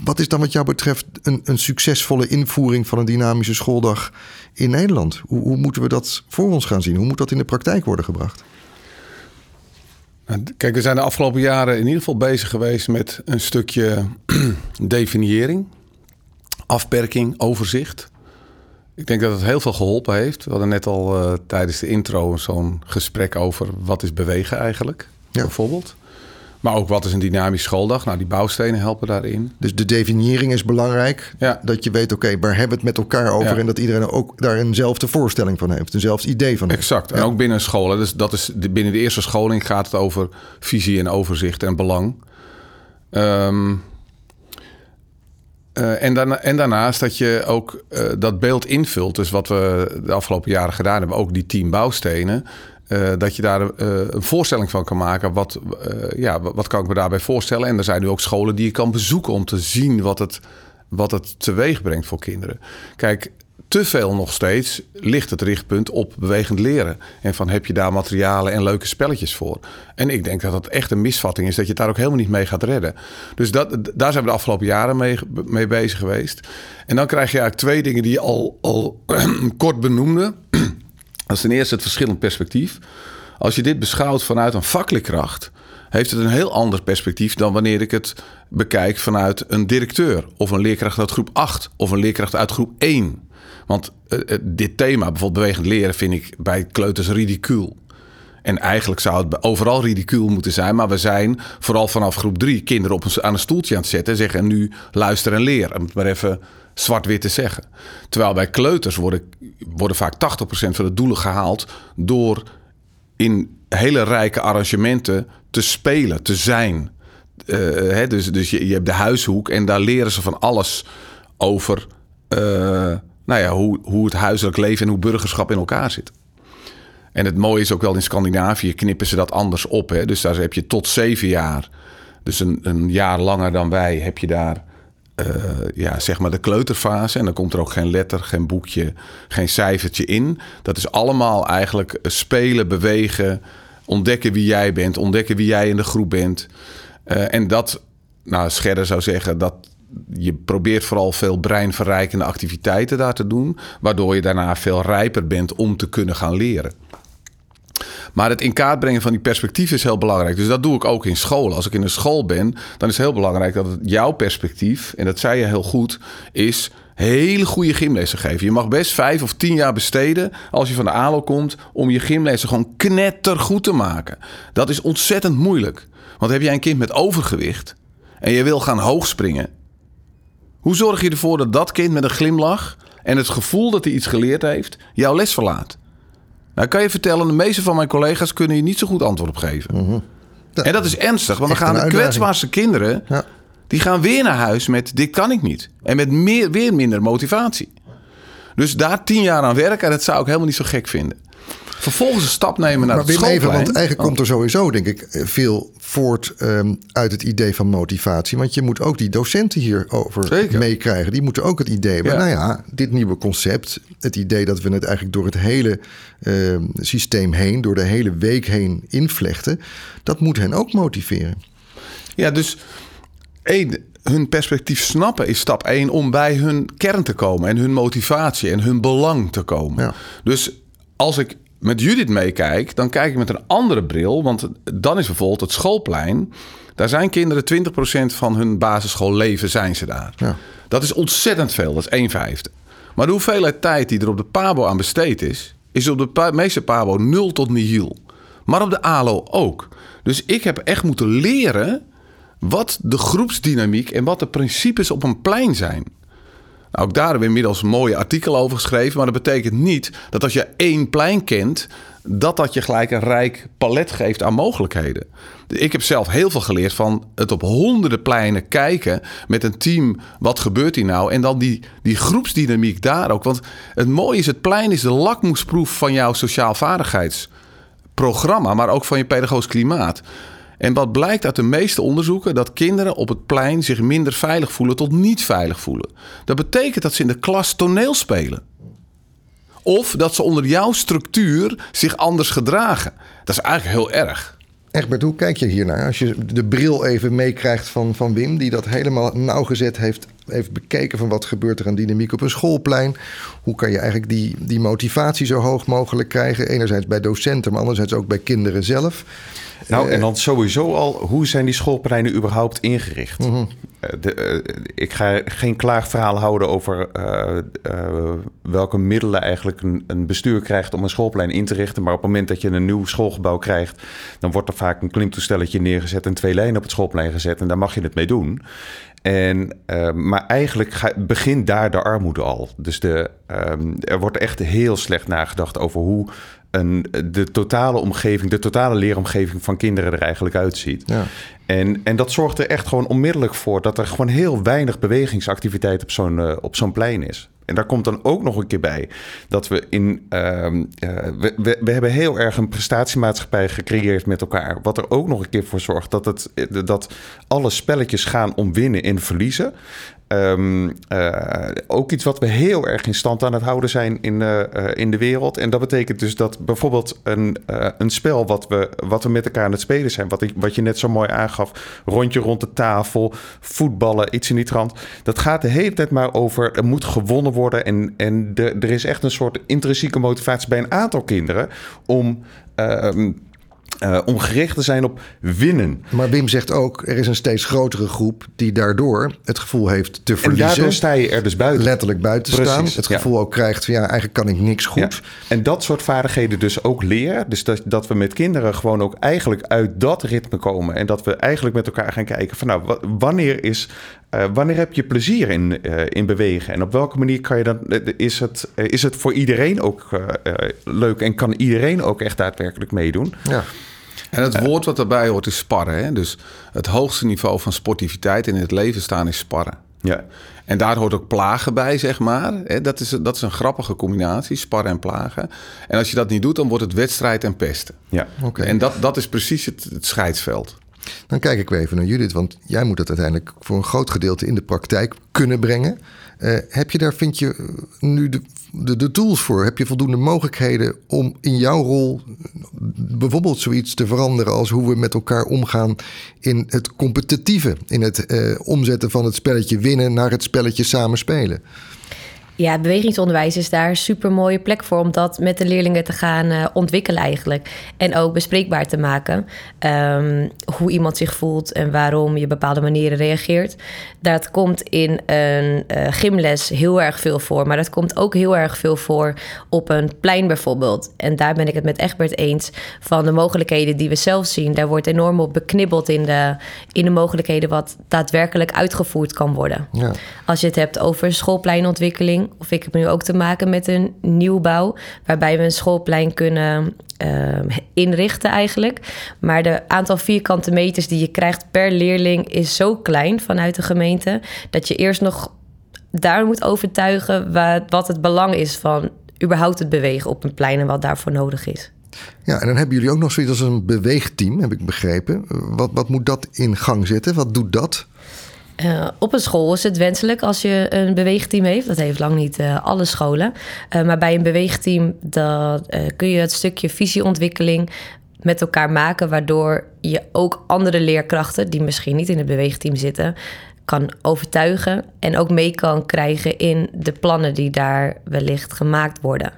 wat is dan wat jou betreft een, een, succesvolle invoering van een dynamische schooldag in Nederland? Hoe, hoe, moeten we dat voor ons gaan zien? Hoe moet dat in de praktijk worden gebracht? Nou, kijk, we zijn de afgelopen jaren in ieder geval bezig geweest met een stukje definiëring, afperking, overzicht. Ik denk dat het heel veel geholpen heeft. We hadden net al uh, tijdens de intro zo'n gesprek over wat is bewegen eigenlijk, ja. bijvoorbeeld. Maar ook wat is een dynamisch schooldag? Nou, die bouwstenen helpen daarin. Dus de definiëring is belangrijk. Ja. Dat je weet, oké, okay, waar hebben we het met elkaar over? En dat iedereen ook daar eenzelfde voorstelling van heeft. Eenzelfde idee van heeft. Exact. En ook binnen scholen. Dus dat is, binnen de eerste scholing gaat het over visie en overzicht en belang. Um, uh, en, daarna, en, daarnaast dat je ook uh, dat beeld invult. Dus wat we de afgelopen jaren gedaan hebben, ook die tien bouwstenen. Uh, dat je daar uh, een voorstelling van kan maken. Wat, uh, ja, wat kan ik me daarbij voorstellen? En er zijn nu ook scholen die je kan bezoeken om te zien wat het, wat het teweeg brengt voor kinderen. Kijk, te veel nog steeds ligt het richtpunt op bewegend leren. En van heb je daar materialen en leuke spelletjes voor? En ik denk dat dat echt een misvatting is, dat je het daar ook helemaal niet mee gaat redden. Dus dat, daar zijn we de afgelopen jaren mee, mee bezig geweest. En dan krijg je eigenlijk twee dingen die je al, al kort benoemde. Dat is ten eerste het verschillend perspectief. Als je dit beschouwt vanuit een vakleerkracht, heeft het een heel ander perspectief dan wanneer ik het bekijk vanuit een directeur of een leerkracht uit groep 8 of een leerkracht uit groep 1. Want uh, dit thema, bijvoorbeeld bewegend leren, vind ik bij kleuters ridicuul. En eigenlijk zou het overal ridicuul moeten zijn. Maar we zijn vooral vanaf groep 3 kinderen op een, aan een stoeltje aan het zetten. En zeggen nu luister en leer. Om het maar even zwart-wit te zeggen. Terwijl bij kleuters worden, worden vaak 80% van de doelen gehaald door in hele rijke arrangementen te spelen, te zijn. Uh, hè, dus dus je, je hebt de huishoek en daar leren ze van alles over uh, nou ja, hoe, hoe het huiselijk leven en hoe burgerschap in elkaar zit. En het mooie is ook wel in Scandinavië knippen ze dat anders op. Hè? Dus daar heb je tot zeven jaar. Dus een, een jaar langer dan wij heb je daar uh, ja, zeg maar de kleuterfase. En dan komt er ook geen letter, geen boekje, geen cijfertje in. Dat is allemaal eigenlijk spelen, bewegen, ontdekken wie jij bent, ontdekken wie jij in de groep bent. Uh, en dat, nou, Scherder zou zeggen dat je probeert vooral veel breinverrijkende activiteiten daar te doen, waardoor je daarna veel rijper bent om te kunnen gaan leren. Maar het in kaart brengen van die perspectief is heel belangrijk. Dus dat doe ik ook in school. Als ik in een school ben, dan is het heel belangrijk dat het jouw perspectief, en dat zei je heel goed, is hele goede gymlessen geven. Je mag best vijf of tien jaar besteden als je van de ALO komt om je gymlessen gewoon knettergoed te maken. Dat is ontzettend moeilijk. Want heb jij een kind met overgewicht en je wil gaan hoogspringen. Hoe zorg je ervoor dat dat kind met een glimlach en het gevoel dat hij iets geleerd heeft jouw les verlaat? Nou, kan je vertellen, de meeste van mijn collega's kunnen je niet zo goed antwoord op geven. Mhm. En dat is ernstig, want dan gaan de kwetsbaarste kinderen... Ja. die gaan weer naar huis met dit kan ik niet. En met meer, weer minder motivatie. Dus daar tien jaar aan werken, dat zou ik helemaal niet zo gek vinden. Vervolgens een stap nemen naar maar het schoolplein. Even, want eigenlijk komt er sowieso, denk ik, veel voort um, uit het idee van motivatie. Want je moet ook die docenten hierover meekrijgen. Die moeten ook het idee hebben. Ja. Nou ja, dit nieuwe concept, het idee dat we het eigenlijk door het hele uh, systeem heen, door de hele week heen invlechten, dat moet hen ook motiveren. Ja, dus één, hun perspectief snappen is stap één om bij hun kern te komen en hun motivatie en hun belang te komen. Ja. Dus als ik met Judith meekijk, dan kijk ik met een andere bril. Want dan is bijvoorbeeld het schoolplein. Daar zijn kinderen 20% van hun basisschoolleven zijn ze daar. Ja. Dat is ontzettend veel, dat is 1 vijfde. Maar de hoeveelheid tijd die er op de PABO aan besteed is... is op de pa meeste PABO nul tot nihil. Maar op de ALO ook. Dus ik heb echt moeten leren wat de groepsdynamiek en wat de principes op een plein zijn. Nou, ook daar hebben we inmiddels een mooie artikel over geschreven. Maar dat betekent niet dat als je één plein kent, dat dat je gelijk een rijk palet geeft aan mogelijkheden. Ik heb zelf heel veel geleerd van het op honderden pleinen kijken met een team. Wat gebeurt hier nou? En dan die, die groepsdynamiek daar ook. Want het mooie is, het plein is de lakmoesproef van jouw sociaal vaardigheidsprogramma, maar ook van je pedagogisch klimaat. En wat blijkt uit de meeste onderzoeken? Dat kinderen op het plein zich minder veilig voelen tot niet veilig voelen. Dat betekent dat ze in de klas toneel spelen. Of dat ze onder jouw structuur zich anders gedragen. Dat is eigenlijk heel erg. Egbert, hoe kijk je hiernaar? Als je de bril even meekrijgt van, van Wim, die dat helemaal nauwgezet heeft, heeft bekeken van wat gebeurt er aan dynamiek op een schoolplein. Hoe kan je eigenlijk die, die motivatie zo hoog mogelijk krijgen? Enerzijds bij docenten, maar anderzijds ook bij kinderen zelf. Nou, en dan sowieso al, hoe zijn die schoolpleinen überhaupt ingericht? Mhm. Eh, de, eh, ik ga geen klaagverhaal houden over eh, welke middelen eigenlijk een, een, bestuur krijgt om een schoolplein in te richten. Maar op het moment dat je een nieuw schoolgebouw krijgt, dan wordt er vaak een klimtoestelletje neergezet en twee lijnen op het schoolplein gezet. En daar mag je het mee doen. En, maar eigenlijk ga, begint daar de armoede al. Dus de, ehm, er wordt echt heel slecht nagedacht over hoe een, de totale omgeving, de totale leeromgeving van kinderen er eigenlijk uitziet. Ja. En, en dat zorgt er echt gewoon onmiddellijk voor dat er gewoon heel weinig bewegingsactiviteit op zo'n uh, op zo'n plein is. En daar komt dan ook nog een keer bij dat we in. Uh, we, we, we, hebben heel erg een prestatiemaatschappij gecreëerd met elkaar. Wat er ook nog een keer voor zorgt dat, het, dat alle spelletjes gaan om winnen en verliezen. Um, uh, ook iets wat we heel erg in stand aan het houden zijn in, uh, in de wereld. En dat betekent dus dat bijvoorbeeld een, een spel wat we, wat we met elkaar aan het spelen zijn, wat, ik, wat je net zo mooi aangaf, rondje rond de tafel, voetballen, iets in die trant. Dat gaat de hele tijd maar over, er moet gewonnen worden. En, en de, er is echt een soort intrinsieke motivatie bij een aantal kinderen om. Uh, om gericht te zijn op winnen. Maar Wim zegt ook, er is een steeds grotere groep die daardoor het gevoel heeft te verliezen. En daardoor sta je er dus buiten. Letterlijk buiten Precies, staan. Het gevoel ja. ook krijgt van ja, eigenlijk kan ik niks goed. Ja. En dat soort vaardigheden dus ook leren. Dus dat, dat we met kinderen gewoon ook eigenlijk uit dat ritme komen. En dat we eigenlijk met elkaar gaan kijken van nou, wanneer is uh, wanneer heb je plezier in, uh, in bewegen? En op welke manier kan je dan, is, het, is het voor iedereen ook leuk en kan iedereen ook echt daadwerkelijk meedoen? Ja. En het woord wat daarbij hoort is sparren. Hè? Dus het hoogste niveau van sportiviteit in het leven staan is sparren. Ja. En daar hoort ook plagen bij, zeg maar. Dat is, dat is een grappige combinatie, sparren en plagen. En als je dat niet doet, dan wordt het wedstrijd en pesten. Ja. Okay. En dat, dat is precies het, het scheidsveld. Dan kijk ik weer even naar Judith, want jij moet het uiteindelijk voor een groot gedeelte in de praktijk kunnen brengen. Uh, heb je daar, vind je, nu de, de, de, tools voor? Heb je voldoende mogelijkheden om in jouw rol bijvoorbeeld zoiets te veranderen als hoe we met elkaar omgaan in het competitieve, in het omzetten van het spelletje winnen naar het spelletje samen spelen? Ja, bewegingsonderwijs is daar een super mooie plek voor om dat met de leerlingen te gaan uh, ontwikkelen eigenlijk. En ook bespreekbaar te maken. Um, hoe iemand zich voelt en waarom je bepaalde manieren reageert. Dat komt in een uh, gymles heel erg veel voor. Maar dat komt ook heel erg veel voor op een plein bijvoorbeeld. En daar ben ik het met Egbert eens van de mogelijkheden die we zelf zien. Daar wordt enorm op beknibbeld in de, in de mogelijkheden wat daadwerkelijk uitgevoerd kan worden. Ja. Als je het hebt over schoolpleinontwikkeling of ik heb nu ook te maken met een nieuwbouw, waarbij we een schoolplein kunnen uh, inrichten eigenlijk. Maar de aantal vierkante meters die je krijgt per leerling is zo klein vanuit de gemeente, dat je eerst nog daar moet overtuigen wat, wat het belang is van überhaupt het bewegen op een plein en wat daarvoor nodig is. Ja, en dan hebben jullie ook nog zoiets als een beweegteam, heb ik begrepen. Wat, wat moet dat in gang zetten? Wat doet dat? Uh, op een school is het wenselijk als je een beweegteam heeft. Dat heeft lang niet uh, alle scholen. Uh, maar bij een beweegteam kun je het stukje visieontwikkeling met elkaar maken, waardoor je ook andere leerkrachten, die misschien niet in het beweegteam zitten, kan overtuigen en ook mee kan krijgen in de plannen die daar wellicht gemaakt worden.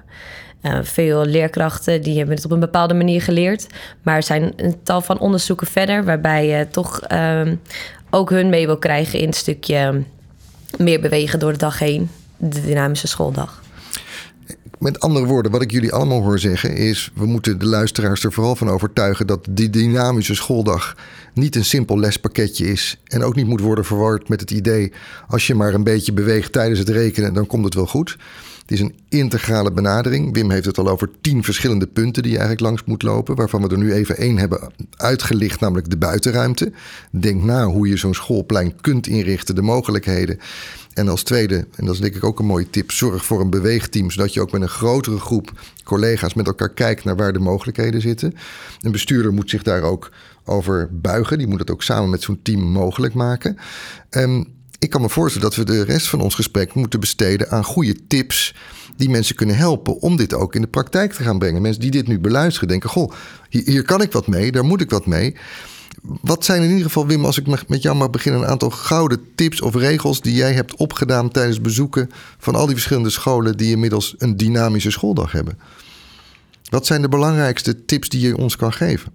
Veel leerkrachten die hebben het op een bepaalde manier geleerd. Maar er zijn een tal van onderzoeken verder waarbij je toch uh, ook hun mee wil krijgen in het stukje meer bewegen door de dag heen. De dynamische schooldag. Met andere woorden, wat ik jullie allemaal hoor zeggen is... we moeten de luisteraars er vooral van overtuigen... dat die dynamische schooldag niet een simpel lespakketje is... en ook niet moet worden verward met het idee... als je maar een beetje beweegt tijdens het rekenen, dan komt het wel goed. Het is een integrale benadering. Wim heeft het al over tien verschillende punten die je eigenlijk langs moet lopen... waarvan we er nu even één hebben uitgelicht, namelijk de buitenruimte. Denk na hoe je zo'n schoolplein kunt inrichten, de mogelijkheden... En als tweede, en dat is denk ik ook een mooie tip, zorg voor een beweegteam, zodat je ook met een grotere groep collega's met elkaar kijkt naar waar de mogelijkheden zitten. Een bestuurder moet zich daar ook over buigen, die moet het ook samen met zo'n team mogelijk maken. Um, ik kan me voorstellen dat we de rest van ons gesprek moeten besteden aan goede tips die mensen kunnen helpen om dit ook in de praktijk te gaan brengen. Mensen die dit nu beluisteren denken, goh, hier, kan ik wat mee, daar moet ik wat mee. Wat zijn in ieder geval, Wim, als ik met jou mag beginnen, een aantal gouden tips of regels die jij hebt opgedaan tijdens bezoeken van al die verschillende scholen die inmiddels een dynamische schooldag hebben? Wat zijn de belangrijkste tips die je ons kan geven?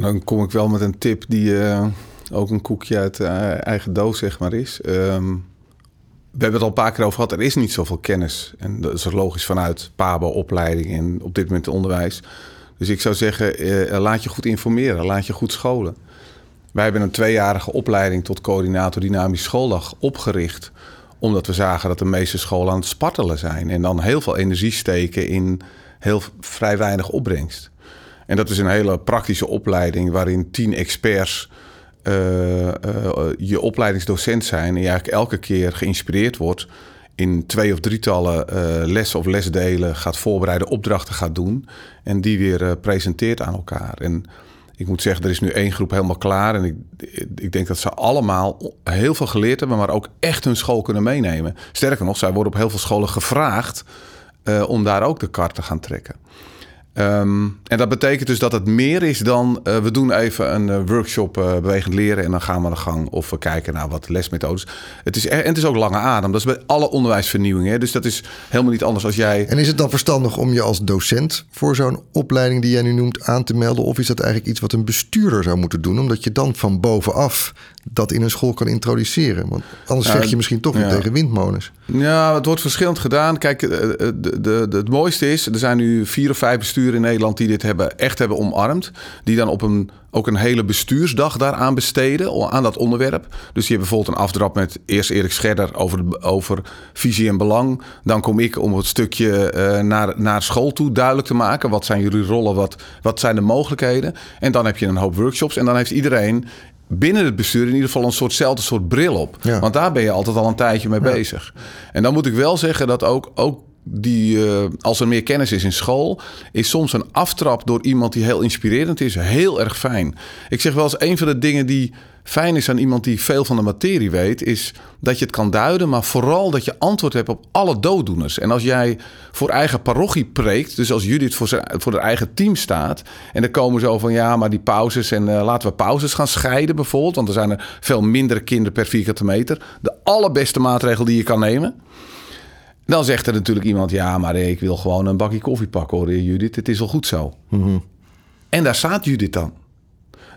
Dan kom ik wel met een tip die uh, ook een koekje uit uh, eigen doos, zeg maar, is. Um, we hebben het al een paar keer over gehad. Er is niet zoveel kennis. En dat is logisch vanuit PABO, opleiding en op dit moment onderwijs. Dus ik zou zeggen, eh, laat je goed informeren, laat je goed scholen. Wij hebben een tweejarige opleiding tot coördinator dynamisch schooldag opgericht. Omdat we zagen dat de meeste scholen aan het spartelen zijn. En dan heel veel energie steken in heel vrij weinig opbrengst. En dat is een hele praktische opleiding waarin tien experts je opleidingsdocent zijn. En je eigenlijk elke keer geïnspireerd wordt in twee of drietallen uh, lessen of lesdelen gaat voorbereiden, opdrachten gaat doen en die weer presenteert aan elkaar. En ik moet zeggen, er is nu één groep helemaal klaar en ik, ik denk dat ze allemaal heel veel geleerd hebben, maar ook echt hun school kunnen meenemen. Sterker nog, zij worden op heel veel scholen gevraagd om daar ook de kar te gaan trekken. Um, en dat betekent dus dat het meer is dan uh, we doen even een uh, workshop uh, bewegend leren en dan gaan we aan de gang of we kijken naar wat lesmethodes. Het is, en het is ook lange adem. Dat is bij alle onderwijsvernieuwingen. Dus dat is helemaal niet anders als jij. En is het dan verstandig om je als docent voor zo'n opleiding die jij nu noemt aan te melden? Of is dat eigenlijk iets wat een bestuurder zou moeten doen? Omdat je dan van bovenaf dat in een school kan introduceren. Want anders zeg je misschien toch ja. tegen windmolens. Ja, het wordt verschillend gedaan. Kijk, de, de, de, het mooiste is, er zijn nu vier of vijf besturen in Nederland die dit hebben, echt hebben omarmd. Die dan op een, ook een hele bestuursdag daaraan besteden, aan dat onderwerp. Dus die hebben bijvoorbeeld een afdrap met eerst Erik Scherder over, over visie en belang. Dan kom ik om het stukje uh, naar, naar school toe duidelijk te maken. Wat zijn jullie rollen, wat, wat zijn de mogelijkheden? En dan heb je een hoop workshops en dan heeft iedereen binnen het bestuur in ieder geval een soortzelfde soort bril op. Ja. Want daar ben je altijd al een tijdje mee ja. bezig. En dan moet ik wel zeggen dat ook, ook die, uh, als er meer kennis is in school, is soms een aftrap door iemand die heel inspirerend is, heel erg fijn. Ik zeg wel eens, een van de dingen die fijn is aan iemand die veel van de materie weet, is dat je het kan duiden, maar vooral dat je antwoord hebt op alle dooddoeners. En als jij voor eigen parochie preekt, dus als Judith voor, voor haar eigen team staat, en dan komen zo van ja, maar die pauzes en uh, laten we pauzes gaan scheiden bijvoorbeeld, want er zijn er veel minder kinderen per vierkante meter. De allerbeste maatregel die je kan nemen. Dan zegt er natuurlijk iemand: Ja, maar ik wil gewoon een bakje koffie pakken hoor, Judith. Het is al goed zo. Mm -hmm. En daar staat Judith dan.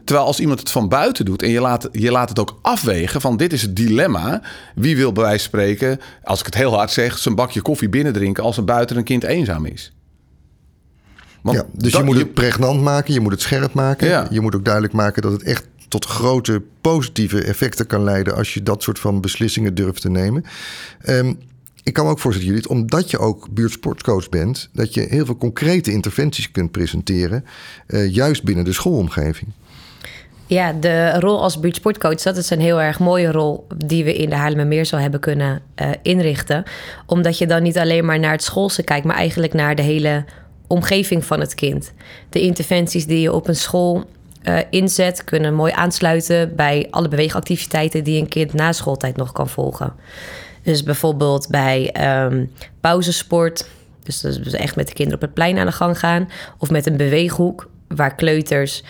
Terwijl als iemand het van buiten doet en je laat, je laat het ook afwegen van dit is het dilemma. Wie wil bij wijze van spreken, als ik het heel hard zeg, zijn bakje koffie binnendrinken als er buiten een kind eenzaam is? Want ja, dus dat, je moet het pregnant maken, je moet het scherp maken. Ja. Je moet ook duidelijk maken dat het echt tot grote positieve effecten kan leiden als je dat soort van beslissingen durft te nemen. Um, ik kan me ook voorstellen, Judith, omdat je ook buurtsportcoach bent, dat je heel veel concrete interventies kunt presenteren, uh, juist binnen de schoolomgeving. Ja, de rol als buurtsportcoach, dat is een heel erg mooie rol die we in de Haarlemmermeer zo hebben kunnen uh, inrichten. Omdat je dan niet alleen maar naar het schoolse kijkt, maar eigenlijk naar de hele omgeving van het kind. De interventies die je op een school uh, inzet, kunnen mooi aansluiten bij alle beweegactiviteiten die een kind na schooltijd nog kan volgen. Dus bijvoorbeeld bij um, pauzesport. Dus dat is dus echt met de kinderen op het plein aan de gang gaan. Of met een beweeghoek, waar kleuters,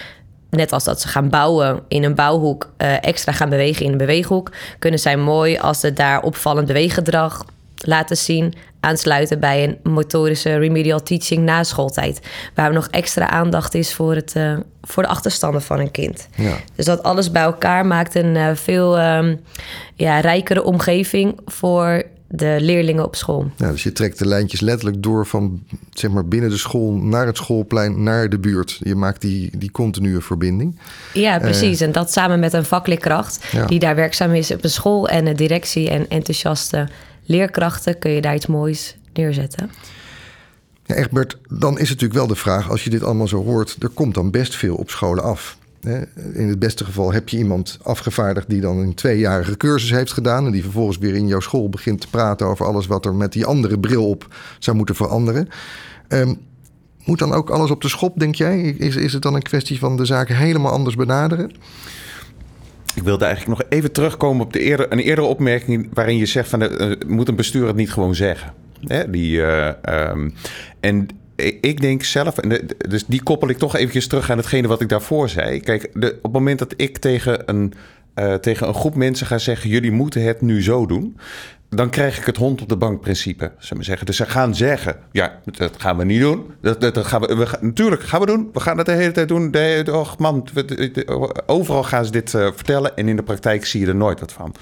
net als dat ze gaan bouwen in een bouwhoek, uh, extra gaan bewegen in een beweeghoek, kunnen zij mooi als ze daar opvallend beweeggedrag laten zien, aansluiten bij een motorische remedial teaching na schooltijd. Waar nog extra aandacht is voor, het, uh, voor de achterstanden van een kind. Ja. Dus dat alles bij elkaar maakt een uh, veel um, ja, rijkere omgeving voor de leerlingen op school. Ja, dus je trekt de lijntjes letterlijk door van zeg maar, binnen de school naar het schoolplein naar de buurt. Je maakt die, die continue verbinding. Ja, precies. en dat samen met een vakleerkracht Ja. die daar werkzaam is op een school en een directie en enthousiaste leerkrachten kun je daar iets moois neerzetten. Ja, Egbert, dan is het natuurlijk wel de vraag, als je dit allemaal zo hoort, er komt dan best veel op scholen af. In het beste geval heb je iemand afgevaardigd die dan een tweejarige cursus heeft gedaan. En die vervolgens weer in jouw school begint te praten over alles wat er met die andere bril op zou moeten veranderen. Ehm, moet dan ook alles op de schop, denk jij? Is, is het dan een kwestie van de zaken helemaal anders benaderen? Ik wilde eigenlijk nog even terugkomen op de eerder, een eerdere opmerking waarin je zegt van eh, moet een bestuur het niet gewoon zeggen. Hè, die, eh, ehm, en ik denk zelf, en dus die koppel ik toch eventjes terug aan hetgene wat ik daarvoor zei. Kijk, de, op het moment dat ik tegen een, eh, tegen een groep mensen ga zeggen: jullie moeten het nu zo doen. Dan krijg ik het hond op de bank principe, zullen we zeggen. Dus ze gaan zeggen, ja, dat gaan we niet doen. Dat, dat, dat gaan we, we natuurlijk gaan we doen. We gaan het de hele tijd doen. Och man, overal gaan ze dit eh, vertellen. En in de praktijk zie je er nooit wat van.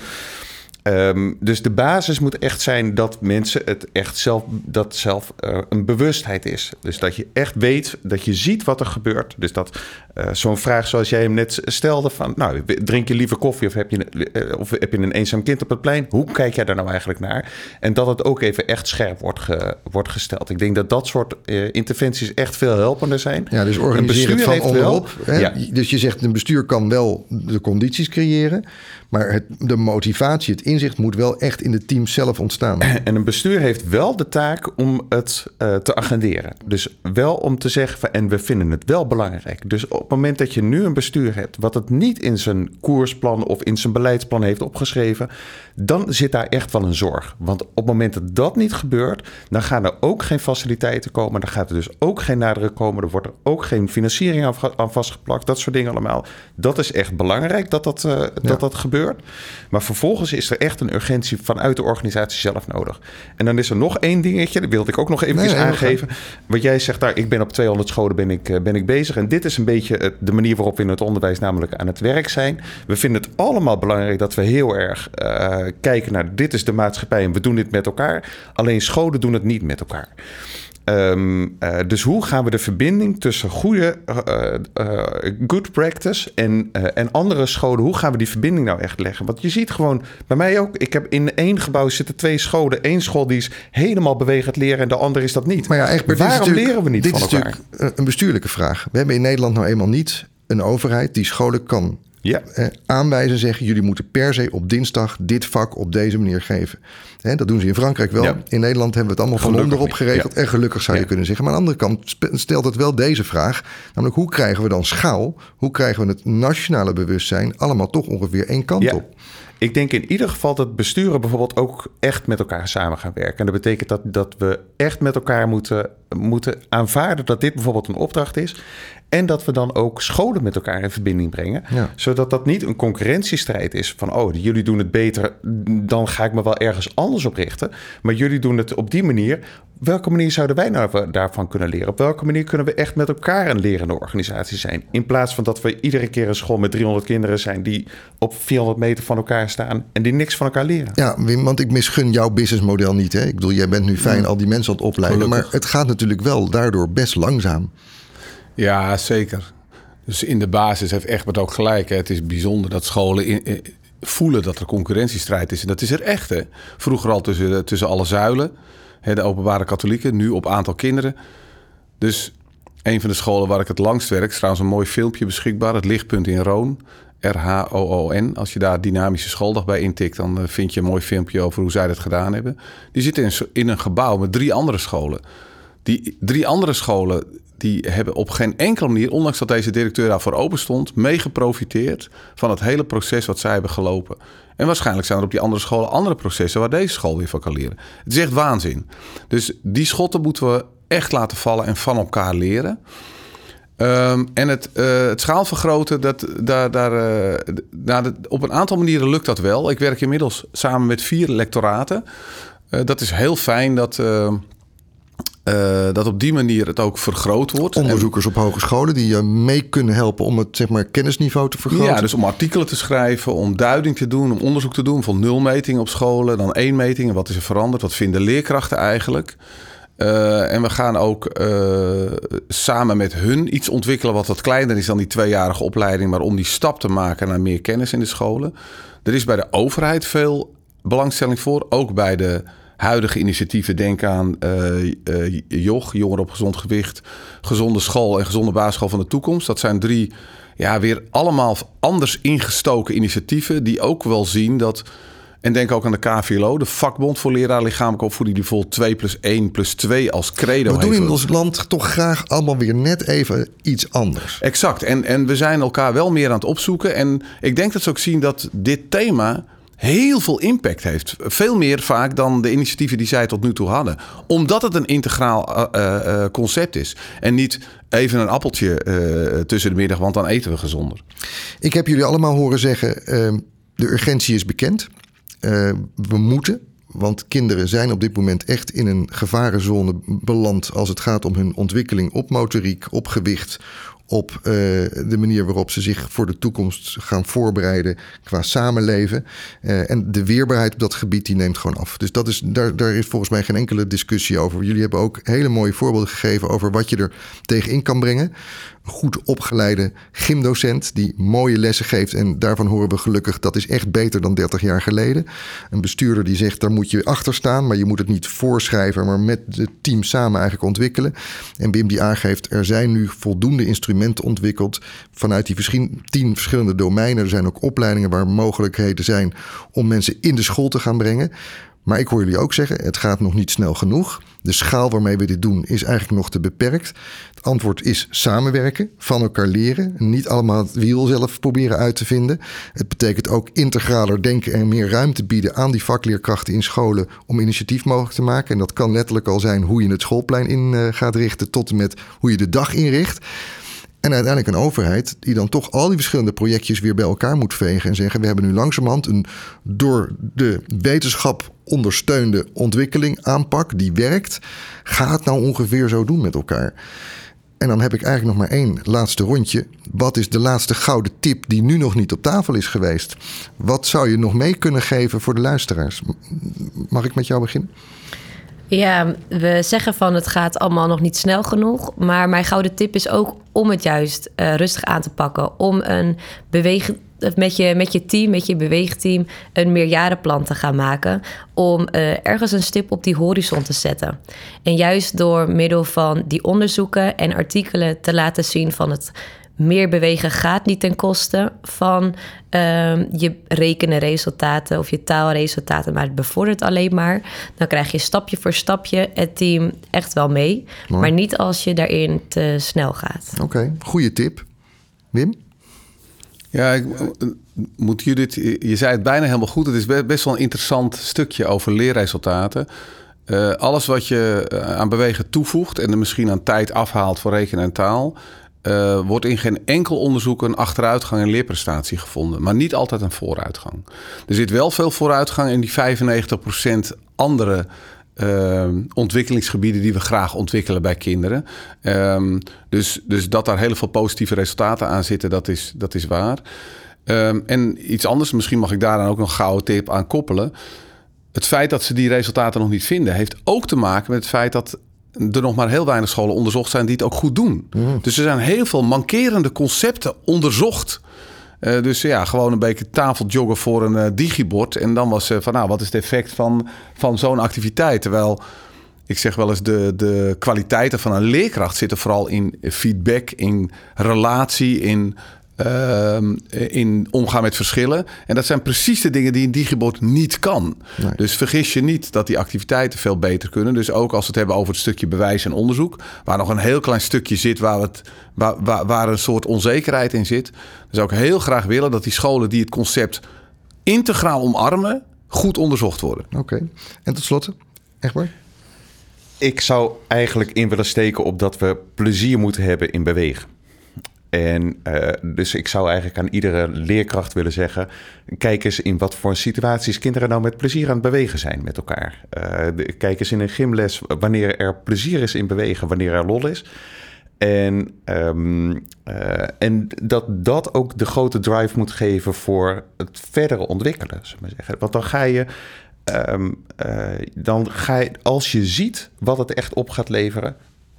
Ehm, dus de basis moet echt zijn dat mensen het echt zelf, dat zelf eh, een bewustheid is. Dus dat je echt weet, dat je ziet wat er gebeurt. Dus dat eh, zo'n vraag zoals jij hem net stelde van, nou, drink je liever koffie of heb je, eh, of heb je een eenzaam kind op het plein? Hoe kijk jij daar nou eigenlijk naar? En dat het ook even echt scherp wordt, ge- wordt gesteld. Ik denk dat dat soort interventies echt veel helpender zijn. Ja, dus Een organiseer het van onderop. Hè? Ja. Dus je zegt, een bestuur kan wel de condities creëren... maar het, de motivatie, het inzicht moet wel echt in de team zelf ontstaan. En een bestuur heeft wel de taak om het eh, te agenderen. Dus wel om te zeggen, van, en we vinden het wel belangrijk. Dus op het moment dat je nu een bestuur hebt... wat het niet in zijn koersplan of in zijn beleidsplan heeft opgeschreven... dan zit daar echt wel een zorg. Want op het moment dat dat niet gebeurt... dan gaan er ook geen faciliteiten komen. Dan gaat er dus ook geen nadruk komen. Er wordt er ook geen financiering aan, aan vastgeplakt. Dat soort dingen allemaal. Dat is echt belangrijk dat dat, eh, dat, dat gebeurt. Maar vervolgens is er echt een urgentie vanuit de organisatie zelf nodig. En dan is er nog één dingetje, dat wilde ik ook nog Nee, nee, aangeven. Wat jij zegt, daar, ik ben op 200 scholen ben ik, eh, ben ik bezig. En dit is een beetje eh, de manier waarop we in het onderwijs namelijk aan het werk zijn. We vinden het allemaal belangrijk dat we heel erg eh, kijken naar dit is de maatschappij en we doen dit met elkaar. Alleen scholen doen het niet met elkaar. Ehm, eh, dus hoe gaan we de verbinding tussen goede eh, eh, good practice en, en andere scholen, hoe gaan we die verbinding nou echt leggen? Want je ziet gewoon, bij mij ook, ik heb in één gebouw zitten twee scholen. Eén school die is helemaal bewegend leren en de andere is dat niet. Maar ja, dit is Waarom leren we niet dit van is elkaar? natuurlijk een bestuurlijke vraag. We hebben in Nederland nou eenmaal niet een overheid die scholen kan Ja. eh, aanwijzen en zeggen... jullie moeten per se op dinsdag dit vak op deze manier geven. Hè, dat doen ze in Frankrijk wel. Ja. In Nederland hebben we het allemaal van onderop geregeld. ja. En gelukkig zou je kunnen zeggen. Maar aan de andere kant stelt het wel deze vraag. Namelijk hoe krijgen we dan schaal? Hoe krijgen we het nationale bewustzijn... allemaal toch ongeveer één kant op? Ik denk in ieder geval dat besturen bijvoorbeeld ook echt met elkaar samen gaan werken. En dat betekent dat, dat we echt met elkaar moeten, moeten aanvaarden dat dit bijvoorbeeld een opdracht is. En dat we dan ook scholen met elkaar in verbinding brengen. Ja. Zodat dat niet een concurrentiestrijd is van... oh, jullie doen het beter, dan ga ik me wel ergens anders op richten. Maar jullie doen het op die manier. Welke manier zouden wij nou daarvan kunnen leren? Op welke manier kunnen we echt met elkaar een lerende organisatie zijn? In plaats van dat we iedere keer een school met 300 kinderen zijn... die op 400 meter van elkaar staan en die niks van elkaar leren. Ja, Wim, want ik misgun jouw businessmodel niet. Hè? Ik bedoel, jij bent nu fijn al die mensen aan het opleiden. Gelukkig. Maar het gaat natuurlijk wel daardoor best langzaam. Ja, zeker. Dus in de basis heeft Egbert ook gelijk. Hè. Het is bijzonder dat scholen voelen dat er concurrentiestrijd is. En dat is er echt. Hè. Vroeger al tussen, tussen alle zuilen. Hè, de openbare katholieken, nu op aantal kinderen. Dus een van de scholen waar ik het langst werk... is trouwens een mooi filmpje beschikbaar. Het lichtpunt in Roon. R-H-O-O-N. Als je daar dynamische schooldag bij intikt... dan eh, vind je een mooi filmpje over hoe zij dat gedaan hebben. Die zitten in, in een gebouw met drie andere scholen. Die drie andere scholen die hebben op geen enkele manier, ondanks dat deze directeur daarvoor open stond, mee geprofiteerd van het hele proces wat zij hebben gelopen. En waarschijnlijk zijn er op die andere scholen andere processen waar deze school weer van kan leren. Het is echt waanzin. Dus die schotten moeten we echt laten vallen en van elkaar leren. Ehm, en het, eh, het schaalvergroten, dat, daar, daar, eh, nou, op een aantal manieren lukt dat wel. Ik werk inmiddels samen met vier lectoraten. Eh, dat is heel fijn dat, eh, eh, dat op die manier het ook vergroot wordt. Onderzoekers op hogescholen die je mee kunnen helpen om het zeg maar, kennisniveau te vergroten. Ja, dus om artikelen te schrijven, om duiding te doen, om onderzoek te doen. Van nul metingen op scholen, dan één meting. En wat is er veranderd? Wat vinden leerkrachten eigenlijk? Uh, en we gaan ook uh, samen met hun iets ontwikkelen wat wat kleiner is dan die tweejarige opleiding, maar om die stap te maken naar meer kennis in de scholen. Er is bij de overheid veel belangstelling voor, ook bij de huidige initiatieven. Denk aan uh, JOG, Jongeren op Gezond Gewicht, Gezonde School en Gezonde Basisschool van de Toekomst. Dat zijn drie ja, weer allemaal anders ingestoken initiatieven die ook wel zien dat... En denk ook aan de KVLO, de vakbond voor leraar lichamelijke opvoeding, die vol 2 plus 1 plus 2 als credo We doen in ons land toch graag allemaal weer net even iets anders. Exact. En, en we zijn elkaar wel meer aan het opzoeken. En ik denk dat ze ook zien dat dit thema heel veel impact heeft. Veel meer vaak dan de initiatieven die zij tot nu toe hadden. Omdat het een integraal uh, concept is. En niet even een appeltje tussen de middag, want dan eten we gezonder. Ik heb jullie allemaal horen zeggen, de urgentie is bekend. we moeten, want kinderen zijn op dit moment echt in een gevarenzone beland als het gaat om hun ontwikkeling op motoriek, op gewicht, op uh, de manier waarop ze zich voor de toekomst gaan voorbereiden qua samenleven. Uh, en de weerbaarheid op dat gebied die neemt gewoon af. Dus dat is, daar, daar is volgens mij geen enkele discussie over. Jullie hebben ook hele mooie voorbeelden gegeven over wat je er tegenin kan brengen goed opgeleide gymdocent die mooie lessen geeft. En daarvan horen we gelukkig dat is echt beter dan 30 jaar geleden. Een bestuurder die zegt daar moet je achter staan, maar je moet het niet voorschrijven, maar met het team samen eigenlijk ontwikkelen. En Bim die aangeeft er zijn nu voldoende instrumenten ontwikkeld vanuit die tien verschillende domeinen. Er zijn ook opleidingen waar mogelijkheden zijn om mensen in de school te gaan brengen. Maar ik hoor jullie ook zeggen, het gaat nog niet snel genoeg. De schaal waarmee we dit doen is eigenlijk nog te beperkt. Het antwoord is samenwerken, van elkaar leren. Niet allemaal het wiel zelf proberen uit te vinden. Het betekent ook integraler denken en meer ruimte bieden aan die vakleerkrachten in scholen om initiatief mogelijk te maken. En dat kan letterlijk al zijn hoe je het schoolplein in eh, gaat richten, tot en met hoe je de dag inricht. En uiteindelijk een overheid die dan toch al die verschillende projectjes weer bij elkaar moet vegen en zeggen: we hebben nu langzamerhand een door de wetenschap ondersteunde ontwikkeling, aanpak die werkt. Ga het nou ongeveer zo doen met elkaar. En dan heb ik eigenlijk nog maar één laatste rondje. Wat is de laatste gouden tip die nu nog niet op tafel is geweest? Wat zou je nog mee kunnen geven voor de luisteraars? Mag ik met jou beginnen? Ja, we zeggen van het gaat allemaal nog niet snel genoeg. Maar mijn gouden tip is ook om het juist uh, rustig aan te pakken. Om een beweging met je, met je team, met je beweegteam, een meerjarenplan te gaan maken. Om uh, ergens een stip op die horizon te zetten. En juist door middel van die onderzoeken en artikelen te laten zien van het meer bewegen gaat niet ten koste van uh, je rekenen resultaten of je taalresultaten, maar het bevordert alleen maar. Dan krijg je stapje voor stapje het team echt wel mee, maar niet als je daarin te snel gaat. Oké, okay, goede tip. Wim? Ja, ik moet Judith, je zei het bijna helemaal goed. Het is best wel een interessant stukje over leerresultaten. Uh, alles wat je eh, aan bewegen toevoegt en er misschien aan tijd afhaalt voor rekenen en taal, uh, wordt in geen enkel onderzoek een achteruitgang in leerprestatie gevonden, maar niet altijd een vooruitgang. Er zit wel veel vooruitgang in die 95% andere uh, ontwikkelingsgebieden die we graag ontwikkelen bij kinderen. Um, dus, dus dat daar heel veel positieve resultaten aan zitten, dat is, dat is waar. Um, en iets anders, misschien mag ik daar dan ook nog een gouden tip aan koppelen. Het feit dat ze die resultaten nog niet vinden, heeft ook te maken met het feit dat er nog maar heel weinig scholen onderzocht zijn die het ook goed doen. Mm. Dus er zijn heel veel mankerende concepten onderzocht. Uh, dus ja, gewoon een beetje tafeljoggen voor een uh, digibord. En dan was uh, van, nou, wat is het effect van, van zo'n activiteit? Terwijl, ik zeg wel eens, de, de kwaliteiten van een leerkracht zitten vooral in feedback, in relatie, in Ehm, in omgaan met verschillen. En dat zijn precies de dingen die een digibot niet kan. Dus vergis je niet dat die activiteiten veel beter kunnen. Dus ook als we het hebben over het stukje bewijs en onderzoek, waar nog een heel klein stukje zit waar, het, waar, waar, waar een soort onzekerheid in zit. Dan zou ik heel graag willen dat die scholen die het concept integraal omarmen, goed onderzocht worden. Oké. En tot slot, Egbert? Ik zou eigenlijk in willen steken op dat we plezier moeten hebben in bewegen. En uh, dus ik zou eigenlijk aan iedere leerkracht willen zeggen: kijk eens in wat voor situaties kinderen nou met plezier aan het bewegen zijn met elkaar. Uh, kijk eens in een gymles wanneer er plezier is in bewegen, wanneer er lol is. En, um, uh, en dat dat ook de grote drive moet geven voor het verdere ontwikkelen. Zullen we zeggen. Want dan ga je. Um, dan ga je, als je ziet wat het echt op gaat leveren,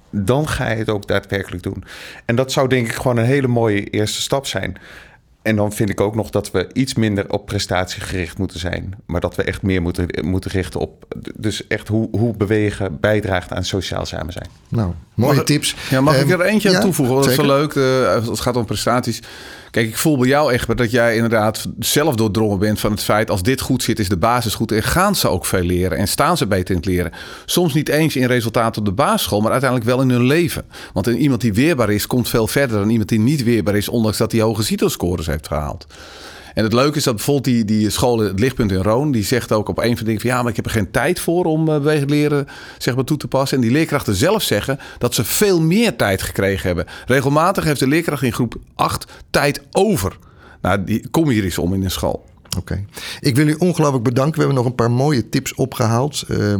dan ga je het ook daadwerkelijk doen. En dat zou denk ik gewoon een hele mooie eerste stap zijn. En dan vind ik ook nog dat we iets minder op prestatie gericht moeten zijn. Maar dat we echt meer moeten, moeten richten op. Dus echt hoe, hoe bewegen bijdraagt aan sociaal samen zijn. Nou, mooie tips. Ja, mag ik er ehm, eentje aan toevoegen? Dat is wel leuk. Uh, het gaat om prestaties. Kijk, ik voel bij jou echt dat jij inderdaad zelf doordrongen bent van het feit... als dit goed zit, is de basis goed. En gaan ze ook veel leren en staan ze beter in het leren. Soms niet eens in resultaten op de basisschool, maar uiteindelijk wel in hun leven. Want iemand die weerbaar is, komt veel verder dan iemand die niet weerbaar is... ondanks dat hij hoge CITO-scores heeft gehaald. En het leuke is dat bijvoorbeeld die, die school, het lichtpunt in Roon, die zegt ook op een van de dingen van ja, maar ik heb er geen tijd voor om bewegend leren zeg maar, toe te passen. En die leerkrachten zelf zeggen dat ze veel meer tijd gekregen hebben. Regelmatig heeft de leerkracht in groep 8 tijd over. Nou, die, kom hier eens om in een school. Oké. Ik wil u ongelooflijk bedanken. We hebben nog een paar mooie tips opgehaald. Uh,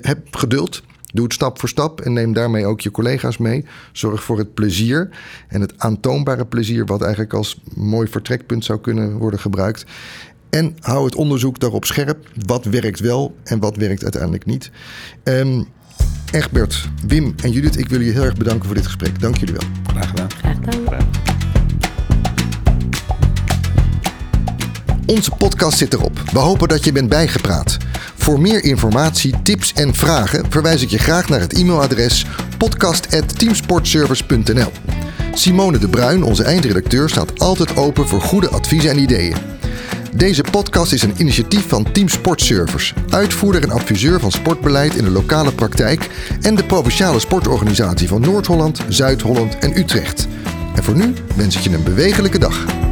heb geduld. Doe het stap voor stap en neem daarmee ook je collega's mee. Zorg voor het plezier en het aantoonbare plezier, wat eigenlijk als mooi vertrekpunt zou kunnen worden gebruikt. En hou het onderzoek daarop scherp. Wat werkt wel en wat werkt uiteindelijk niet. Um, Egbert, Wim en Judith, ik wil jullie heel erg bedanken voor dit gesprek. Dank jullie wel. Graag gedaan. Graag gedaan. Onze podcast zit erop. We hopen dat je bent bijgepraat. Voor meer informatie, tips en vragen verwijs ik je graag naar het e-mailadres podcast.teamsportservice.nl. Simone de Bruin, onze eindredacteur, staat altijd open voor goede adviezen en ideeën. Deze podcast is een initiatief van Team Sportservice, uitvoerder en adviseur van sportbeleid in de lokale praktijk en de provinciale sportorganisatie van Noord-Holland, Zuid-Holland en Utrecht. En voor nu wens ik je een bewegelijke dag.